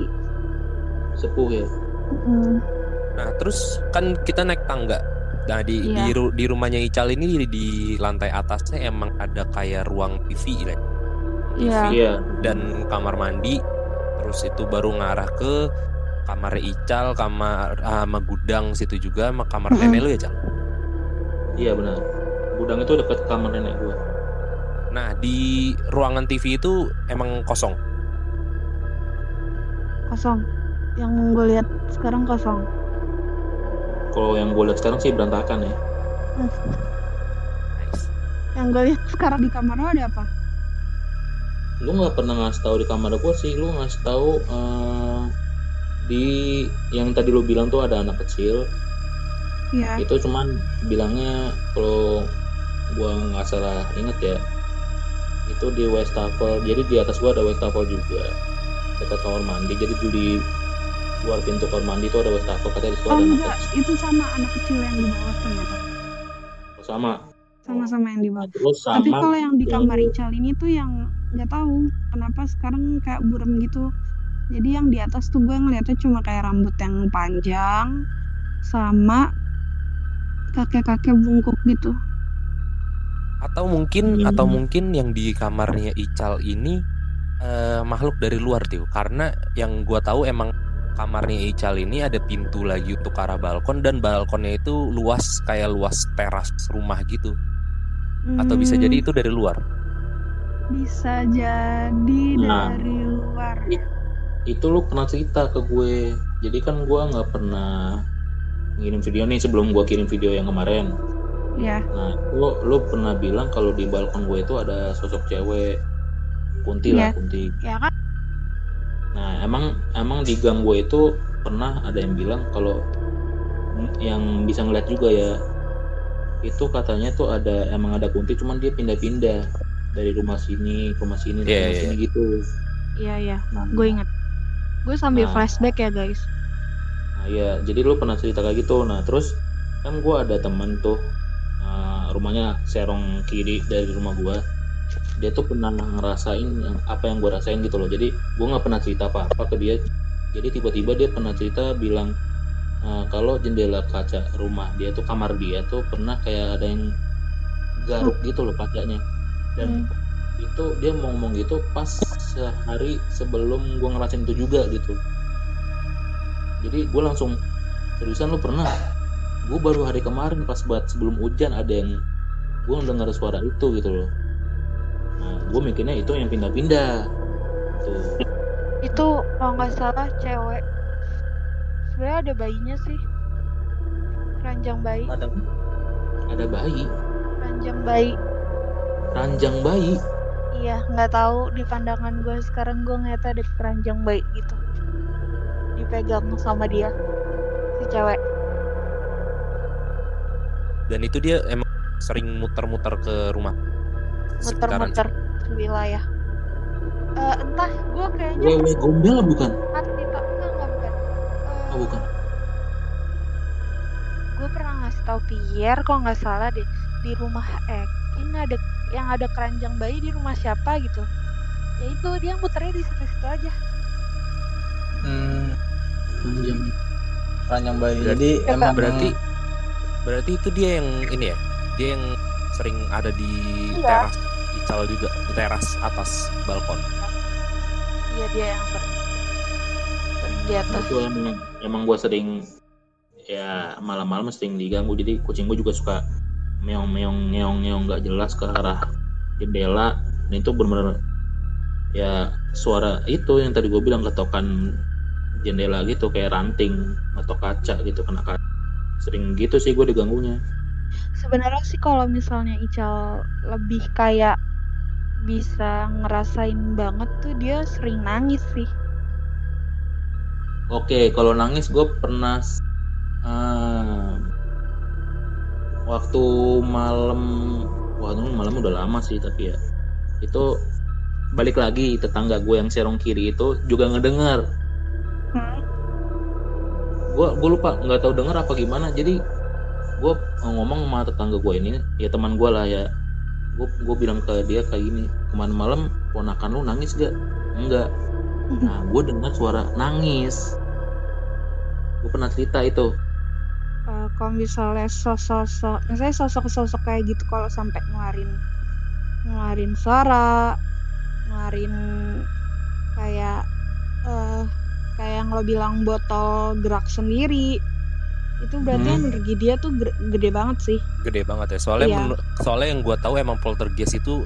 Speaker 8: Sepuh ya.
Speaker 5: Mm.
Speaker 1: nah terus kan kita naik tangga nah di
Speaker 5: Iya.
Speaker 1: di, ru- di rumahnya Ical ini di, di lantai atasnya emang ada kayak ruang TV ya
Speaker 5: Iya.
Speaker 8: Iya.
Speaker 1: dan kamar mandi terus itu baru ngarah ke kamar Ical kamar ah, sama gudang situ juga sama kamar
Speaker 5: Mm-mm.
Speaker 1: nenek lu ya Cal
Speaker 8: Iya benar. Gudang itu dekat kamar nenek gue.
Speaker 1: nah di ruangan TV itu emang kosong
Speaker 5: Kosong. Yang gue lihat sekarang kosong.
Speaker 8: Kalau yang gue lihat sekarang sih berantakan ya.
Speaker 1: nice.
Speaker 5: Yang gue lihat sekarang di kamar lo ada apa?
Speaker 8: Lu nggak pernah ngasih tahu di kamar gue sih. Lu ngasih tahu eh, di yang tadi lu bilang tuh ada anak kecil.
Speaker 5: Iya.
Speaker 8: Itu cuman bilangnya kalau gua nggak salah inget ya. Itu di wastafel. Jadi di atas gua ada wastafel juga. Dekat kamar mandi. Jadi di luar pintu kamar mandi itu ada wastafel. Katanya di situ
Speaker 5: Oh
Speaker 8: ada anak
Speaker 5: enggak,
Speaker 8: kecil.
Speaker 5: itu sama anak kecil yang di bawah ternyata.
Speaker 8: Sama.
Speaker 5: Sama-sama yang di bawah.
Speaker 8: Terus sama.
Speaker 5: Tapi kalau yang di kamar Ical ini tuh yang nggak tahu kenapa sekarang kayak burem gitu. Jadi yang di atas tuh gue ngeliatnya cuma kayak rambut yang panjang sama kakek-kakek bungkuk gitu.
Speaker 1: atau mungkin
Speaker 8: Hmm.
Speaker 1: atau mungkin yang di kamarnya Ical ini eh, makhluk dari luar tuh karena yang gua tahu emang kamarnya Ical ini ada pintu lagi untuk ke arah balkon dan balkonnya itu luas kayak luas teras rumah gitu atau bisa
Speaker 5: Hmm,
Speaker 1: jadi itu dari luar
Speaker 5: bisa jadi
Speaker 8: Nah.
Speaker 5: dari luar.
Speaker 8: itu lu pernah cerita ke gue jadi kan gue nggak pernah ngirim video nih sebelum gue kirim video yang kemarin
Speaker 5: Ya,
Speaker 8: nah lu lu pernah bilang kalau di balkon gue itu ada sosok cewek kunti
Speaker 5: Iya.
Speaker 8: lah kunti
Speaker 5: ya kan?
Speaker 8: nah emang emang di gang gue itu pernah ada yang bilang kalau yang bisa ngeliat juga ya itu katanya tuh ada emang ada kunti cuman dia pindah-pindah dari rumah sini ke rumah sini ke
Speaker 1: Iya,
Speaker 8: rumah
Speaker 1: iya.
Speaker 8: sini gitu
Speaker 5: Iya iya,
Speaker 8: nah,
Speaker 5: gue inget. Gue sambil
Speaker 8: Nah.
Speaker 5: flashback ya guys.
Speaker 8: Nah iya, jadi lu pernah cerita kayak gitu. Nah terus kan gua ada temen tuh uh, rumahnya serong kiri dari rumah gua. Dia tuh pernah ngerasain yang apa yang gua rasain gitu loh. Jadi gua nggak pernah cerita apa-apa ke dia. Jadi tiba-tiba dia pernah cerita bilang uh, kalau jendela kaca rumah dia tuh kamar dia tuh pernah kayak ada yang garuk gitu loh kacanya. Dan itu dia mau ngomong gitu pas sehari sebelum gua ngerasain itu juga gitu. Jadi gue langsung seriusan lu pernah? Gue baru hari kemarin pas buat sebelum hujan ada yang gue dengar suara itu gitu loh. Nah gue mikirnya itu yang pindah-pindah. Tuh
Speaker 5: Itu kalau nggak salah cewek. Sebenarnya ada bayinya sih. Ranjang bayi,
Speaker 2: Ada
Speaker 8: ada bayi.
Speaker 5: Ranjang bayi.
Speaker 8: Ranjang bayi
Speaker 5: Iya, nggak tahu di pandangan gue sekarang gue ngeliatnya ada keranjang bayi gitu. Dipegang sama dia, si cewek.
Speaker 1: dan itu dia emang sering muter-muter ke rumah
Speaker 5: Muter-muter ke wilayah. Eh, entah, gue kayaknya
Speaker 8: wewe gombel bukan
Speaker 5: mati tak enggak enggak bukan. Eh,
Speaker 8: oh bukan
Speaker 5: gue pernah ngasih tahu Pierre kalau nggak salah deh di rumah Ekin ada yang ada keranjang bayi di rumah siapa gitu. Ya itu dia muternya di situ-situ aja.
Speaker 2: Hmm,
Speaker 8: Panjang.
Speaker 2: ranjang bayi.
Speaker 1: Berarti-
Speaker 2: Jadi
Speaker 5: Ya,
Speaker 2: emang
Speaker 1: berarti berarti itu dia yang ini ya? Dia yang sering ada di
Speaker 5: Iya.
Speaker 1: teras Ical juga di teras atas balkon.
Speaker 5: Iya dia yang sering. Sering di atas.
Speaker 8: itu emang emang gue sering ya malam-malam sering diganggu. Jadi kucing gue juga suka meong meong meong meong nggak jelas ke arah jendela. Dan itu benar-benar ya suara itu yang tadi gue bilang ketokan jendela gitu kayak ranting atau kaca gitu kena kaca. Sering gitu sih gue diganggunya.
Speaker 5: Sebenarnya sih kalau misalnya Ical lebih kayak bisa ngerasain banget tuh dia sering nangis sih.
Speaker 8: Oke, kalau nangis gue pernah eh, waktu malam, wah malam udah lama sih tapi ya itu balik lagi tetangga gue yang serong kiri itu juga ngedengar.
Speaker 5: Hmm.
Speaker 8: Gue gue lupa nggak tahu dengar apa gimana. Jadi gue ngomong sama tetangga gue ini, ya teman gue lah ya. Gue gue bilang ke dia kayak gini, kemarin malam ponakan lu nangis gak? Enggak. Nah, gue dengar suara nangis. Gue pernah cerita itu.
Speaker 5: Eh, kalau misalnya sosok-sosok, misalnya sosok-sosok kayak gitu kalau sampai ngeluarin ngeluarin suara, ngeluarin kayak eh kayak yang lo bilang botol gerak sendiri, itu berarti
Speaker 8: Hmm.
Speaker 5: energi dia tuh gede, banget sih.
Speaker 1: gede banget ya soalnya
Speaker 5: Iya.
Speaker 1: soalnya yang gue tahu emang poltergeist itu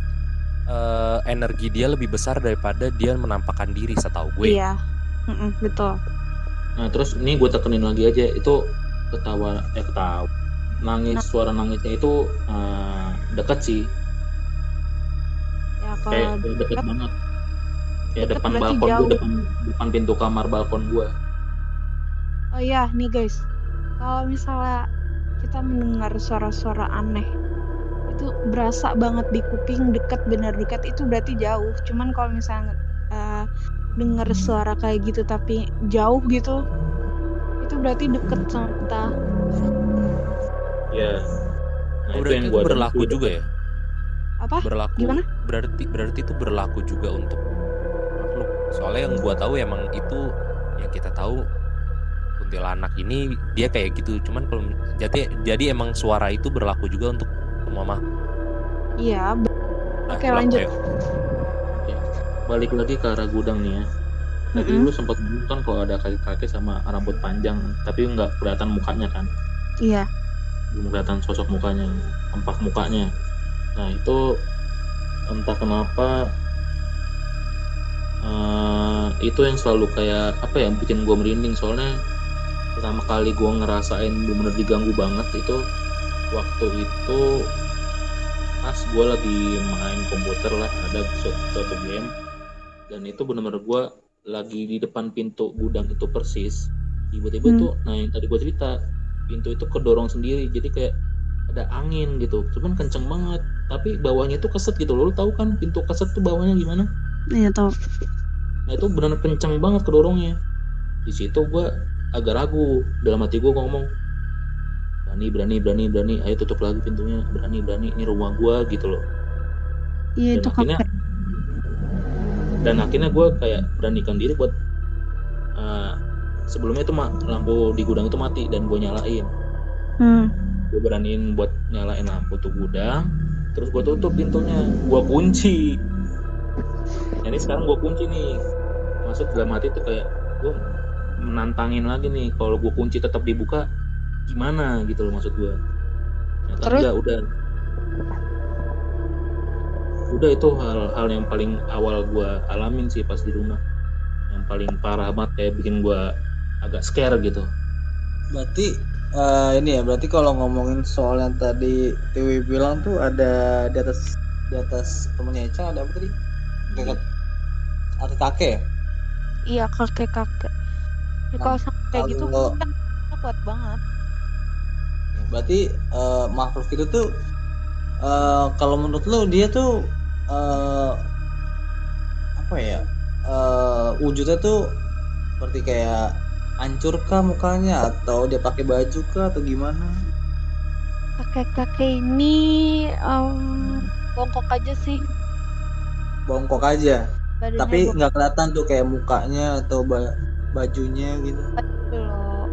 Speaker 1: eh, energi dia lebih besar daripada dia menampakkan diri setahu gue
Speaker 5: Iya, Mm-mm, betul.
Speaker 8: Nah, terus ini gue tekenin lagi aja itu ketawa eh ketawa. Nangis suara nangisnya itu eh, deket sih,
Speaker 5: Ya kalau
Speaker 8: kayak deket
Speaker 5: deket-
Speaker 8: banget.
Speaker 5: Deket
Speaker 8: depan balkon gue,
Speaker 5: jauh.
Speaker 8: depan depan pintu kamar balkon gue.
Speaker 5: Oh iya, nih guys. Kalau misalnya kita mendengar suara-suara aneh, itu berasa banget di kuping deket bener deket itu berarti jauh. Cuman kalau misalnya eh, denger suara kayak gitu tapi jauh gitu, itu berarti deket sama kita.
Speaker 8: Ya. Nah,
Speaker 1: berarti itu
Speaker 8: gua
Speaker 1: berlaku juga ya
Speaker 5: Apa?
Speaker 1: berlaku
Speaker 5: Gimana?
Speaker 1: berarti berarti itu berlaku juga untuk makhluk soalnya yang gua tahu emang itu yang kita tahu kuntilanak ini dia kayak gitu cuman kalau jadi jadi emang suara itu berlaku juga untuk semua makhluk
Speaker 5: Iya.
Speaker 1: Nah,
Speaker 5: Oke, lanjut.
Speaker 1: ya.
Speaker 8: Balik lagi ke arah gudang nih ya. Tadi
Speaker 5: Mm-mm.
Speaker 8: lu sempat kan kalau ada kakek-kakek sama rambut panjang, tapi nggak kelihatan mukanya kan?
Speaker 5: Iya.
Speaker 8: belum kelihatan sosok mukanya empat mukanya nah itu entah kenapa eh, itu yang selalu kayak apa ya bikin gue merinding soalnya pertama kali gue ngerasain bener-bener diganggu banget itu waktu itu pas gue lagi main komputer lah ada suatu, suatu game dan itu bener-bener gue lagi di depan pintu gudang itu persis tiba-tiba
Speaker 5: Hmm.
Speaker 8: tuh nah yang tadi gue cerita pintu itu kedorong sendiri jadi kayak ada angin gitu cuman kenceng banget tapi bawahnya itu keset gitu lo tahu kan pintu keset tuh bawahnya gimana
Speaker 5: Iya tau.
Speaker 8: nah itu benar kenceng banget kedorongnya di situ gue agak ragu dalam hati gue ngomong berani berani berani berani ayo tutup lagi pintunya berani berani ini rumah gue gitu loh
Speaker 5: Iya itu
Speaker 8: akhirnya. Dan akhirnya gue kayak beranikan diri buat eh, sebelumnya itu lampu di gudang itu mati dan gue nyalain.
Speaker 5: Hmm.
Speaker 8: gue beraniin buat nyalain lampu tuh gudang terus gue tutup pintunya gue kunci. Jadi sekarang gue kunci nih. Maksud dalam hati tuh kayak gue menantangin lagi nih kalau gue kunci tetap dibuka gimana gitu loh maksud gue
Speaker 5: Terus?
Speaker 8: enggak, udah udah itu hal-hal yang paling awal gue alamin sih pas di rumah yang paling parah banget kayak bikin gue agak scare gitu
Speaker 2: Berarti eh, ini ya, berarti kalau ngomongin soal yang tadi Tiwi bilang tuh ada di atas di atas temennya Ica ada apa tadi? Kakek ada kakek ya?
Speaker 5: Iya kakek-kakek. Ya,
Speaker 2: Nah,
Speaker 5: kalau sampai kayak gitu kan kuat banget.
Speaker 2: Berarti eh, makhluk itu tuh eh, kalau menurut lo dia tuh eh, apa ya? eh, wujudnya tuh seperti kayak hancur kah mukanya atau dia pakai baju kah atau gimana?
Speaker 5: Kakek-kakek ini em, bongkok aja sih.
Speaker 2: Bongkok aja.
Speaker 5: Badannya
Speaker 2: Tapi nggak kelihatan tuh kayak mukanya atau ba- bajunya gitu
Speaker 5: belum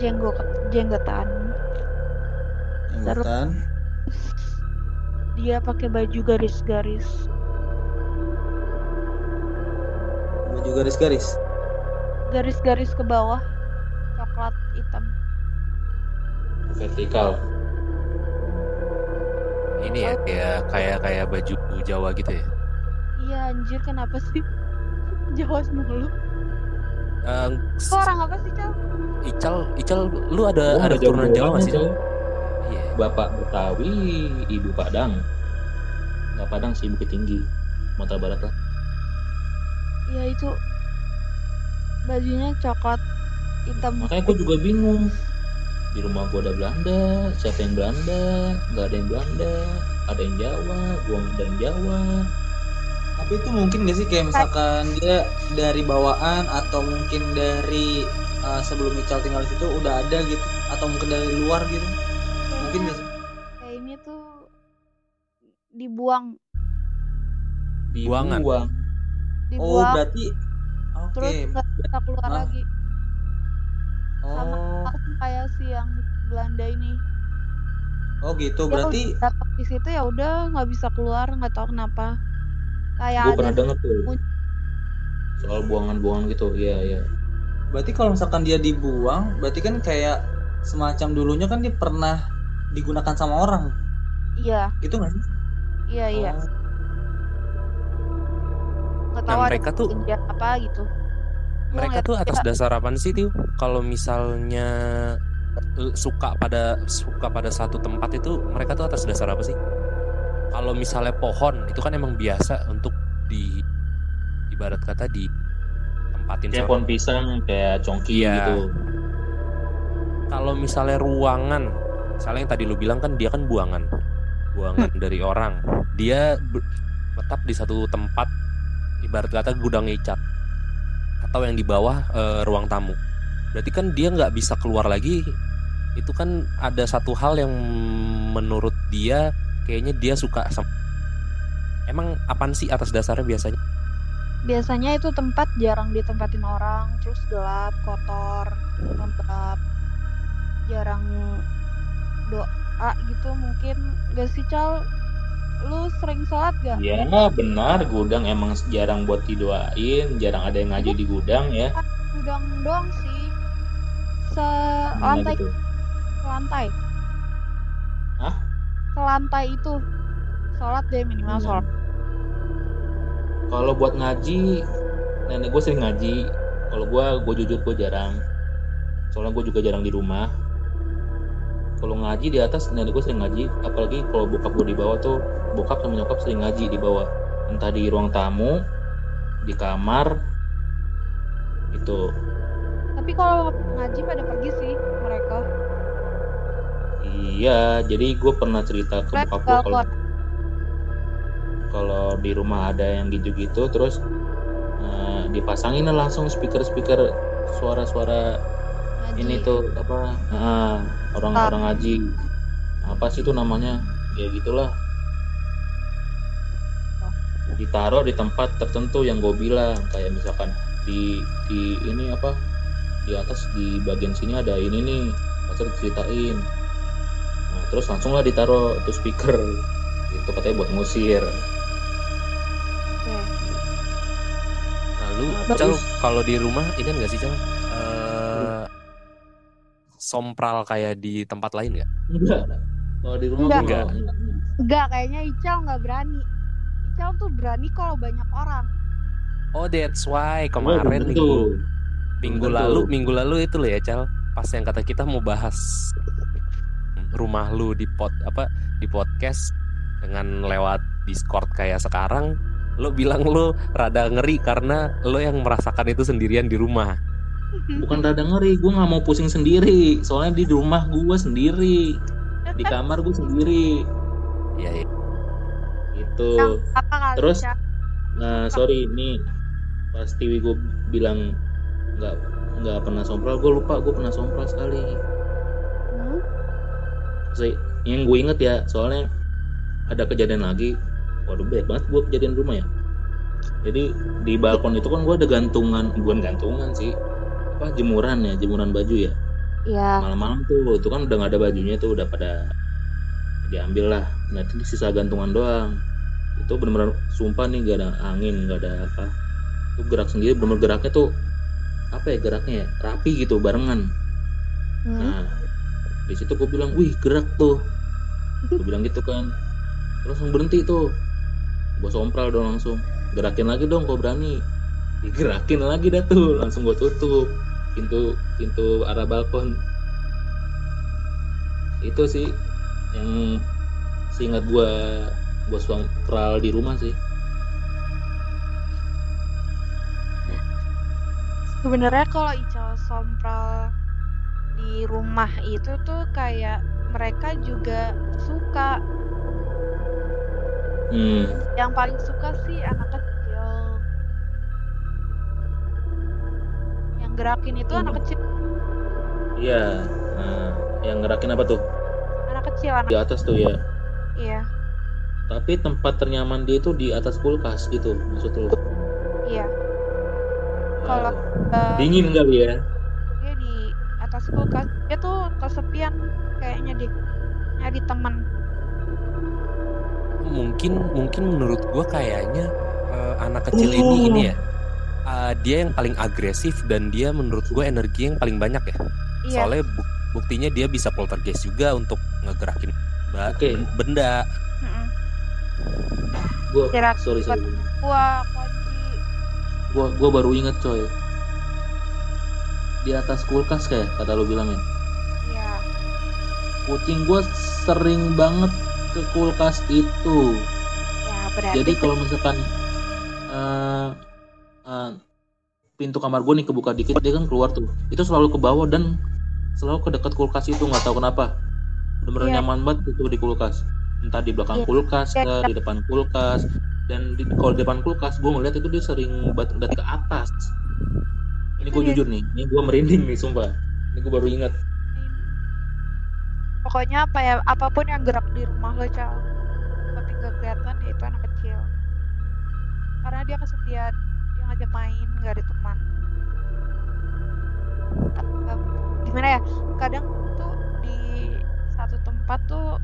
Speaker 5: jenggot jenggotan
Speaker 2: jenggotan
Speaker 5: dia pakai baju garis-garis
Speaker 2: baju garis-garis
Speaker 5: garis-garis ke bawah coklat hitam
Speaker 8: vertikal
Speaker 1: Ini ya kayak kayak kayak baju Jawa gitu ya.
Speaker 5: iya anjir kenapa sih (laughs) Jawa mulu
Speaker 1: Eh,
Speaker 5: Kok orang apa sih Cal?
Speaker 1: Ical, Ical, lu ada
Speaker 8: Gua
Speaker 1: ada keturunan Jawa nggak sih?
Speaker 8: banget,
Speaker 1: Cal? Iya.
Speaker 8: Bapak Betawi ibu Padang. Nggak Padang sih Bukit Tinggi Sumatera Barat lah.
Speaker 5: Ya itu bajunya coklat hitam.
Speaker 8: Makanya gue juga bingung. Di rumah gue ada Belanda siapa yang Belanda? Nggak ada yang Belanda ada yang Jawa gue nggak ada yang Jawa.
Speaker 2: Tapi itu mungkin gak sih kayak misalkan dia dari bawaan atau mungkin dari uh, sebelum Ical tinggal di situ udah ada gitu atau mungkin dari luar gitu mungkin gak sih?
Speaker 5: Kayak ini tuh dibuang.
Speaker 1: Buangan.
Speaker 8: dibuang.
Speaker 2: Oh berarti oke.
Speaker 5: Terus nggak bisa keluar
Speaker 2: Ah.
Speaker 5: lagi. Sama
Speaker 2: oh.
Speaker 5: kayak si yang Belanda ini.
Speaker 2: Oh gitu. Berarti
Speaker 5: di situ ya udah nggak bisa keluar nggak tahu kenapa. Kayak
Speaker 8: gue
Speaker 5: ada
Speaker 8: pernah denger tuh. soal buangan-buangan gitu iya iya.
Speaker 2: Berarti kalau misalkan dia dibuang berarti kan kayak semacam dulunya kan dia pernah digunakan sama orang
Speaker 5: iya
Speaker 2: gitu nggak sih
Speaker 5: iya iya
Speaker 2: Oh.
Speaker 5: nggak
Speaker 1: Nah,
Speaker 5: tahu
Speaker 1: mereka tuh-
Speaker 5: apa gitu
Speaker 1: Mereka tuh atas dasar apa sih tuh? Kalau misalnya eh, suka pada suka pada satu tempat itu mereka tuh atas dasar apa sih? Kalau misalnya pohon itu kan emang biasa untuk di ibarat kata di tempatin
Speaker 8: kayak
Speaker 1: sama-
Speaker 8: pohon pisang kayak congki
Speaker 1: Iya.
Speaker 8: gitu
Speaker 1: kalau misalnya ruangan misalnya yang tadi lu bilang kan dia kan buangan. Buangan dari orang. Dia tetap di satu tempat ibarat kata gudang icat. Atau yang di bawah eh, ruang tamu. Berarti kan dia nggak bisa keluar lagi. Itu kan ada satu hal yang menurut dia kayaknya dia suka sama emang apaan sih atas dasarnya biasanya?
Speaker 5: Biasanya itu tempat jarang ditempatin orang. Terus gelap kotor lembab. Jarang doa gitu mungkin. Gak sih cal? Lu sering sholat gak
Speaker 8: ya benar. Gudang emang jarang buat didoain. Jarang ada yang ngaji di gudang ya.
Speaker 5: Gudang doang sih. Se lantai.
Speaker 8: gitu?
Speaker 5: lantai.
Speaker 8: Hah?
Speaker 5: ke lantai itu. Sholat deh minimal
Speaker 8: Hmm.
Speaker 5: sholat.
Speaker 8: Kalau buat ngaji nenek gue sering ngaji. Kalau gue gue jujur gue jarang. Soalnya gue juga jarang di rumah kalau ngaji di atas nenek gue sering ngaji. Apalagi kalau bokap gue di bawah tuh bokap sama nyokap sering ngaji di bawah. Entah di ruang tamu di kamar itu
Speaker 5: tapi kalau ngaji pada pergi sih mereka.
Speaker 8: Iya jadi gue pernah cerita ke
Speaker 5: Mereka
Speaker 8: bokap gue kalau kalau di rumah ada yang gitu-gitu terus eh, dipasangin langsung speaker-speaker suara-suara. Ini tuh apa orang-orang ngaji apa sih itu namanya? Ya gitulah. Ditaruh di tempat tertentu yang gue bilang. Kayak misalkan di di ini apa? Di atas di bagian sini ada ini nih. Pasal diceritain nah, terus langsung lah ditaruh itu speaker. Itu katanya buat ngusir.
Speaker 1: Lalu. Cal, kalau di rumah ini enggak sih, Cal? Sompral kayak di tempat lain nggak?
Speaker 8: enggak kalau di rumah
Speaker 5: Enggak.
Speaker 1: Enggak.
Speaker 8: enggak.
Speaker 5: Kayaknya Ical nggak berani. Ical tuh berani kalau banyak orang.
Speaker 1: Oh, that's why
Speaker 8: Gua
Speaker 1: kemarin
Speaker 8: tentu.
Speaker 1: minggu minggu lalu minggu lalu itu loh ya, Cal. Pas yang kata kita mau bahas rumah lu di pod apa di podcast dengan lewat Discord kayak sekarang, lo bilang lo rada ngeri karena lo yang merasakan itu sendirian di rumah.
Speaker 8: Bukan rada ngeri gue nggak mau pusing sendiri. Soalnya di rumah gue sendiri di kamar gue sendiri.
Speaker 1: Iya, iya.
Speaker 8: itu Terus? Nah sorry ini pas Tiwi gue bilang nggak nggak pernah sompral gue lupa gue pernah sompral sekali.
Speaker 5: Hmm?
Speaker 8: Yang gue inget ya soalnya ada kejadian lagi. Waduh banyak banget gue kejadian di rumah ya. Jadi di balkon itu kan gue ada gantungan bukan gantungan sih apa jemuran ya jemuran baju ya?
Speaker 5: Iya.
Speaker 8: malam-malam tuh itu kan udah nggak ada bajunya tuh udah pada diambil lah. Nah itu sisa gantungan doang. Itu benar-benar sumpah nih gak ada angin gak ada apa. Itu gerak sendiri benar geraknya tuh apa ya geraknya ya? Rapi gitu barengan.
Speaker 5: Hmm.
Speaker 8: nah di situ gue bilang wih gerak tuh. Gue bilang gitu kan. Terus langsung berhenti tuh. Gue sompral dong langsung. Gerakin lagi dong kau berani. Digerakin lagi dah tuh langsung gue tutup pintu pintu arah balkon itu sih yang seingat gue gue sompral di rumah sih
Speaker 5: Sebenarnya kalau Ical sompral di rumah itu tuh kayak mereka juga suka.
Speaker 8: hmm
Speaker 5: Yang paling suka sih anak kecil. Gerakin itu anak kecil,
Speaker 8: iya nah, yang ngerakin apa tuh
Speaker 5: anak kecil, anak
Speaker 8: di atas tuh ya
Speaker 5: iya,
Speaker 8: tapi tempat ternyaman dia itu di atas kulkas gitu maksud lu
Speaker 5: iya. Kalau
Speaker 8: Wow.
Speaker 5: eh,
Speaker 8: dingin kali ya
Speaker 5: dia di atas kulkas, dia tuh kesepian kayaknya di nyari teman.
Speaker 9: mungkin mungkin menurut gua kayaknya eh, anak kecil ini ini ya eh, dia yang paling agresif dan dia menurut gue energi yang paling banyak ya
Speaker 5: Iya.
Speaker 9: soalnya bu- buktinya dia bisa poltergeist juga untuk ngegerakin ba-
Speaker 8: Oke.
Speaker 9: benda
Speaker 5: Mm-mm.
Speaker 8: gua sorry sorry
Speaker 5: kunci.
Speaker 8: gua gua baru inget coy di atas kulkas kayak kata lu bilang ya
Speaker 5: Iya.
Speaker 8: kucing gua sering banget ke kulkas itu
Speaker 5: Ya, berarti
Speaker 8: jadi kalau misalkan eh, eh, pintu kamar gue nih kebuka dikit dia kan keluar tuh. Itu selalu ke bawah dan selalu ke dekat kulkas itu nggak tahu kenapa. Bener-bener
Speaker 5: Iya.
Speaker 8: nyaman banget itu di kulkas. Entah di belakang
Speaker 5: Iya.
Speaker 8: kulkas ke
Speaker 5: iya.
Speaker 8: di depan kulkas. Dan di, kalau di depan kulkas gue ngeliat itu dia sering bat ke atas. Ini gue
Speaker 5: Iya.
Speaker 8: jujur nih ini gue merinding nih sumpah. Ini gue baru ingat.
Speaker 5: Pokoknya apa ya apa pun yang gerak di rumah lo cal tapi gak kelihatan ya itu anak kecil. Karena dia kesepian dia ngajak main gak ada teman. Em, gimana ya kadang tuh di satu tempat tuh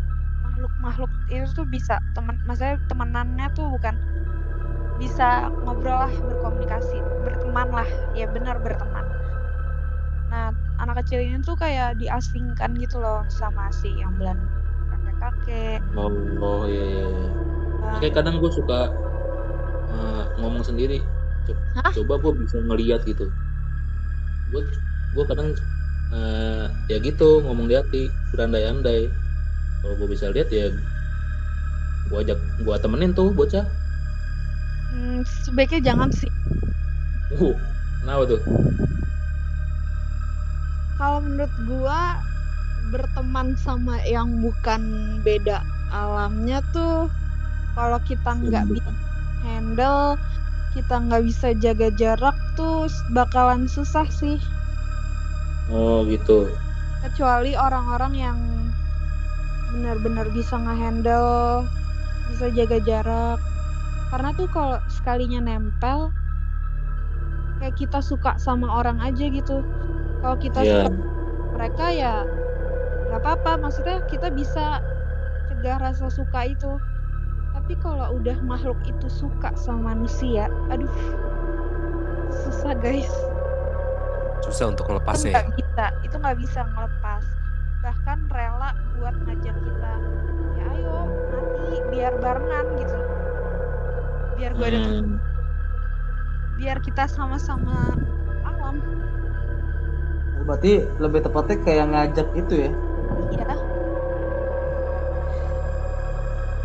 Speaker 5: makhluk-makhluk itu tuh bisa teman maksudnya temenannya tuh bukan bisa ngobrol lah berkomunikasi berteman lah. Ya benar berteman. Nah anak kecil ini tuh kayak diasingkan gitu loh sama si yang Belanda kakek-kakek.
Speaker 8: Oh, oh iya iya iya.
Speaker 5: Nah,
Speaker 8: Makanya kadang gue suka eh, ngomong sendiri. Co-
Speaker 5: Hah?
Speaker 8: Coba gue bisa ngeliat gitu. Gue gue kadang eh, ya gitu ngomong di hati, berandai-andai. Kalau gue bisa lihat ya gue ajak gue temenin tuh bocah.
Speaker 5: hmm, sebaiknya jangan sih
Speaker 8: Uh, kenapa tuh?
Speaker 5: kalau menurut gua berteman sama yang bukan beda alamnya tuh kalau kita nggak bisa handle kita nggak bisa jaga jarak tuh bakalan susah sih.
Speaker 8: Oh gitu.
Speaker 5: kecuali orang-orang yang benar-benar bisa ngehandle bisa jaga jarak. Karena tuh kalau sekalinya nempel kayak kita suka sama orang aja gitu. Kalau kita
Speaker 8: Iya.
Speaker 5: suka mereka ya nggak apa-apa. Maksudnya kita bisa cegah rasa suka itu tapi kalau udah makhluk itu suka sama manusia aduh susah guys.
Speaker 9: Susah untuk
Speaker 5: itu
Speaker 9: melepasnya ya.
Speaker 5: nggak bisa itu nggak bisa ngelepas bahkan rela buat ngajak kita ya ayo mati biar barengan gitu. Biar gue ada
Speaker 8: Hmm,
Speaker 5: biar kita sama-sama alam.
Speaker 10: Berarti lebih tepatnya kayak ngajak itu ya.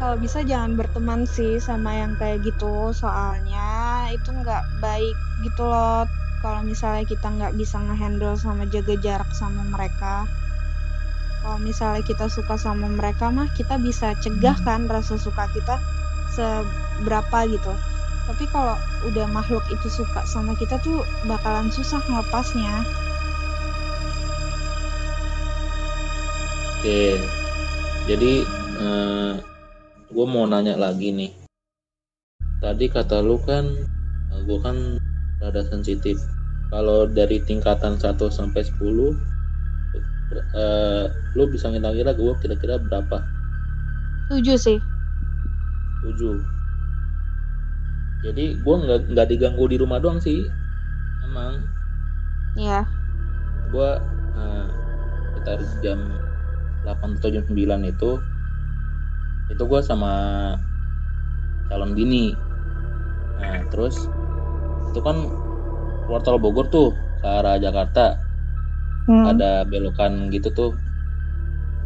Speaker 5: Kalau bisa jangan berteman sih sama yang kayak gitu. Soalnya itu nggak baik gitu loh. Kalau misalnya kita nggak bisa ngehandle sama jaga jarak sama mereka. Kalau misalnya kita suka sama mereka mah kita bisa cegah kan rasa suka kita seberapa gitu. Tapi kalau udah makhluk itu suka sama kita tuh bakalan susah ngelepasnya.
Speaker 8: Oke. Jadi gue mau nanya lagi nih. Tadi kata lu kan gue kan rada sensitif kalau dari tingkatan 1 sampai 10 eh, lu bisa ngira-ngira gue kira-kira berapa
Speaker 5: Tujuh sih.
Speaker 8: 7 jadi gue nggak nggak diganggu di rumah doang sih emang
Speaker 5: Iya.
Speaker 8: gue nah, sekitar jam 8 atau jam 9 itu itu gue sama calon bini. Nah terus itu kan tol Bogor tuh ke arah Jakarta.
Speaker 5: Hmm.
Speaker 8: ada belokan gitu tuh.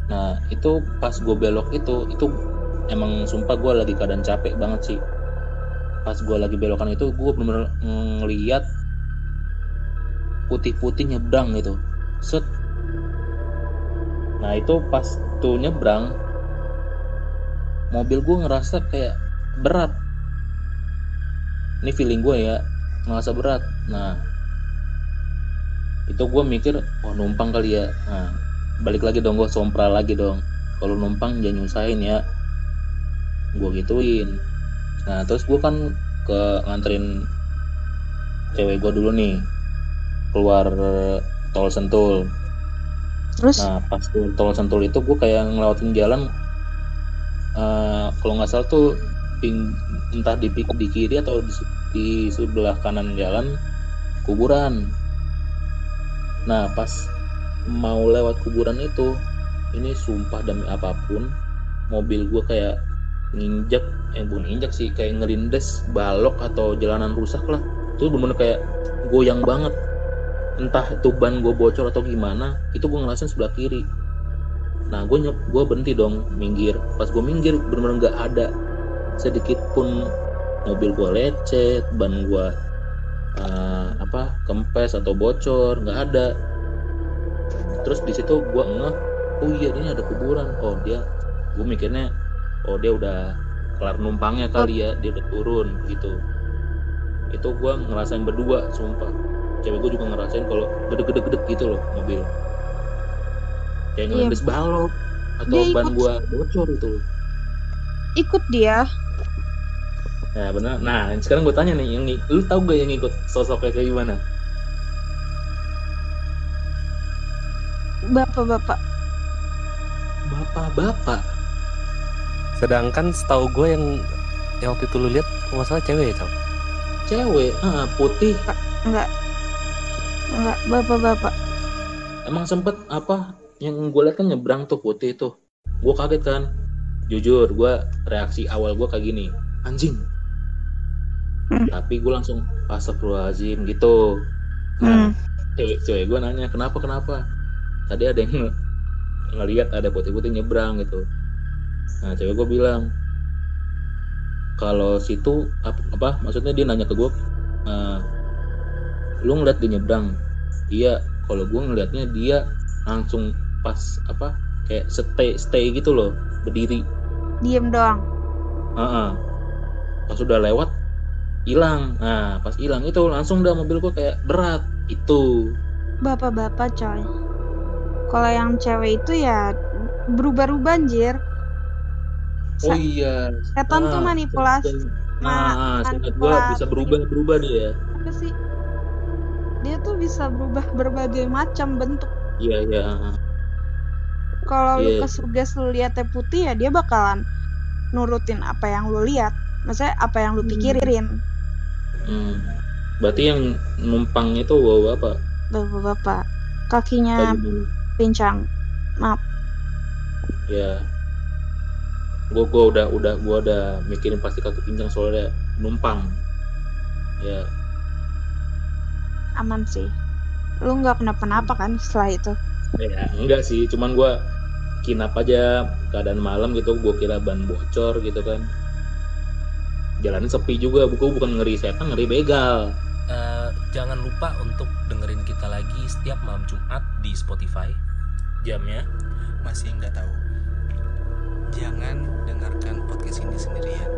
Speaker 8: Nah itu pas gue belok itu itu emang sumpah gue lagi keadaan capek banget sih. Pas gue lagi belokan itu gue bener-bener ngeliat putih-putih nyebrang gitu. Set. Nah itu pas tuh nyebrang mobil gue ngerasa kayak berat. Ini feeling gue ya ngerasa berat. Nah itu gue mikir oh numpang kali ya. Nah balik lagi dong gue sompral lagi dong. Kalau numpang jangan nyusahin ya. Gue gituin. Nah terus gue kan ke nganterin cewek gue dulu nih keluar tol sentul.
Speaker 5: Terus?
Speaker 8: Nah pas keluar tol Sentul itu gue kayak ngelewatin jalan eh, kalau nggak salah tuh ping, entah di, di kiri atau di, di sebelah kanan jalan kuburan. Nah pas mau lewat kuburan itu ini sumpah demi apa pun mobil gue kayak nginjak eh bukan injak sih kayak ngelindes balok atau jalanan rusak lah. Itu bener-bener kayak goyang banget. Entah itu ban gue bocor atau gimana itu gue ngerasain sebelah kiri nah gue nyep gue berhenti dong minggir. Pas gue minggir bener-bener nggak ada. Sedikit pun mobil gue lecet ban gue eh, apa kempes atau bocor nggak ada. Terus di situ gue ngeh oh iya ini ada kuburan. Oh dia gue mikirnya oh dia udah kelar numpangnya kali ya dia udah turun gitu. Itu gue ngerasain berdua sumpah. Cewek gue juga ngerasain kalau gede-gede-gede gitu loh mobil kayak
Speaker 5: Iya.
Speaker 8: ngelindes balok atau
Speaker 5: Dia
Speaker 8: ban
Speaker 5: ikut-
Speaker 8: gua bocor itu
Speaker 5: ikut dia.
Speaker 8: nah benar nah sekarang gue tanya nih yang ng- lu tahu gak yang ikut sosoknya kayak gimana
Speaker 5: Bapak-bapak.
Speaker 8: bapak-bapak
Speaker 9: Sedangkan setahu gue yang yang waktu itu lu lihat kalau nggak salah cewek ya, Cal?
Speaker 8: cewek ah putih
Speaker 5: Enggak. Enggak, bapak-bapak.
Speaker 8: emang sempet apa yang gue liat kan nyebrang tuh putih tuh. Gue kaget kan. Jujur gue reaksi awal gue kayak gini. Anjing.
Speaker 5: Hmm.
Speaker 8: tapi gue langsung astagfirullahaladzim gitu. Nah
Speaker 5: Hmm.
Speaker 8: cewek cewek gue nanya kenapa kenapa? Tadi ada yang (laughs) nge- ngelihat ada putih-putih nyebrang gitu. Nah cewek gue bilang kalau situ apa, apa maksudnya dia nanya ke gue "Eh, lu ngeliat dia nyebrang? Iya kalau gue ngelihatnya dia langsung pas apa kayak stay stay gitu loh berdiri
Speaker 5: Diem doang.
Speaker 8: Heeh. pas udah lewat hilang nah pas hilang itu langsung dah mobil gue kayak berat itu
Speaker 5: Bapak-bapak coy. Kalau yang cewek itu ya berubah-ubah anjir.
Speaker 8: oh
Speaker 5: Sa-
Speaker 8: iya
Speaker 5: setan tuh
Speaker 8: Ah,
Speaker 5: manipulasi.
Speaker 8: setan.
Speaker 5: ma-
Speaker 8: Nah, seingat gua
Speaker 5: manipulasi.
Speaker 8: bisa berubah berubah dia.
Speaker 5: Apa sih? Dia tuh bisa berubah berbagai macam bentuk.
Speaker 8: Iya iya.
Speaker 5: Kalau lu
Speaker 8: Iya.
Speaker 5: kesuges lu liatnya putih ya dia bakalan nurutin apa yang lu lihat. Maksudnya apa yang lu pikirin.
Speaker 8: Hmm. Berarti yang numpang itu bawa apa?
Speaker 5: Bapak-bapak. Kakinya
Speaker 8: Bagaimana?
Speaker 5: pincang. Maaf.
Speaker 8: Ya. Gua gua udah udah gua udah mikirin pasti kaki pincang soalnya numpang. Ya.
Speaker 5: Aman sih. Lu nggak kenapa-napa kan setelah itu?
Speaker 8: Ya enggak sih, cuman gua kinap aja keadaan malam gitu gua kira ban bocor gitu kan. Jalan sepi juga, buku bukan ngeri setan, ngeri begal.
Speaker 1: Eh, jangan lupa untuk dengerin kita lagi setiap malam Jumat di Spotify. Jamnya
Speaker 2: masih nggak tahu jangan dengarkan podcast ini sendirian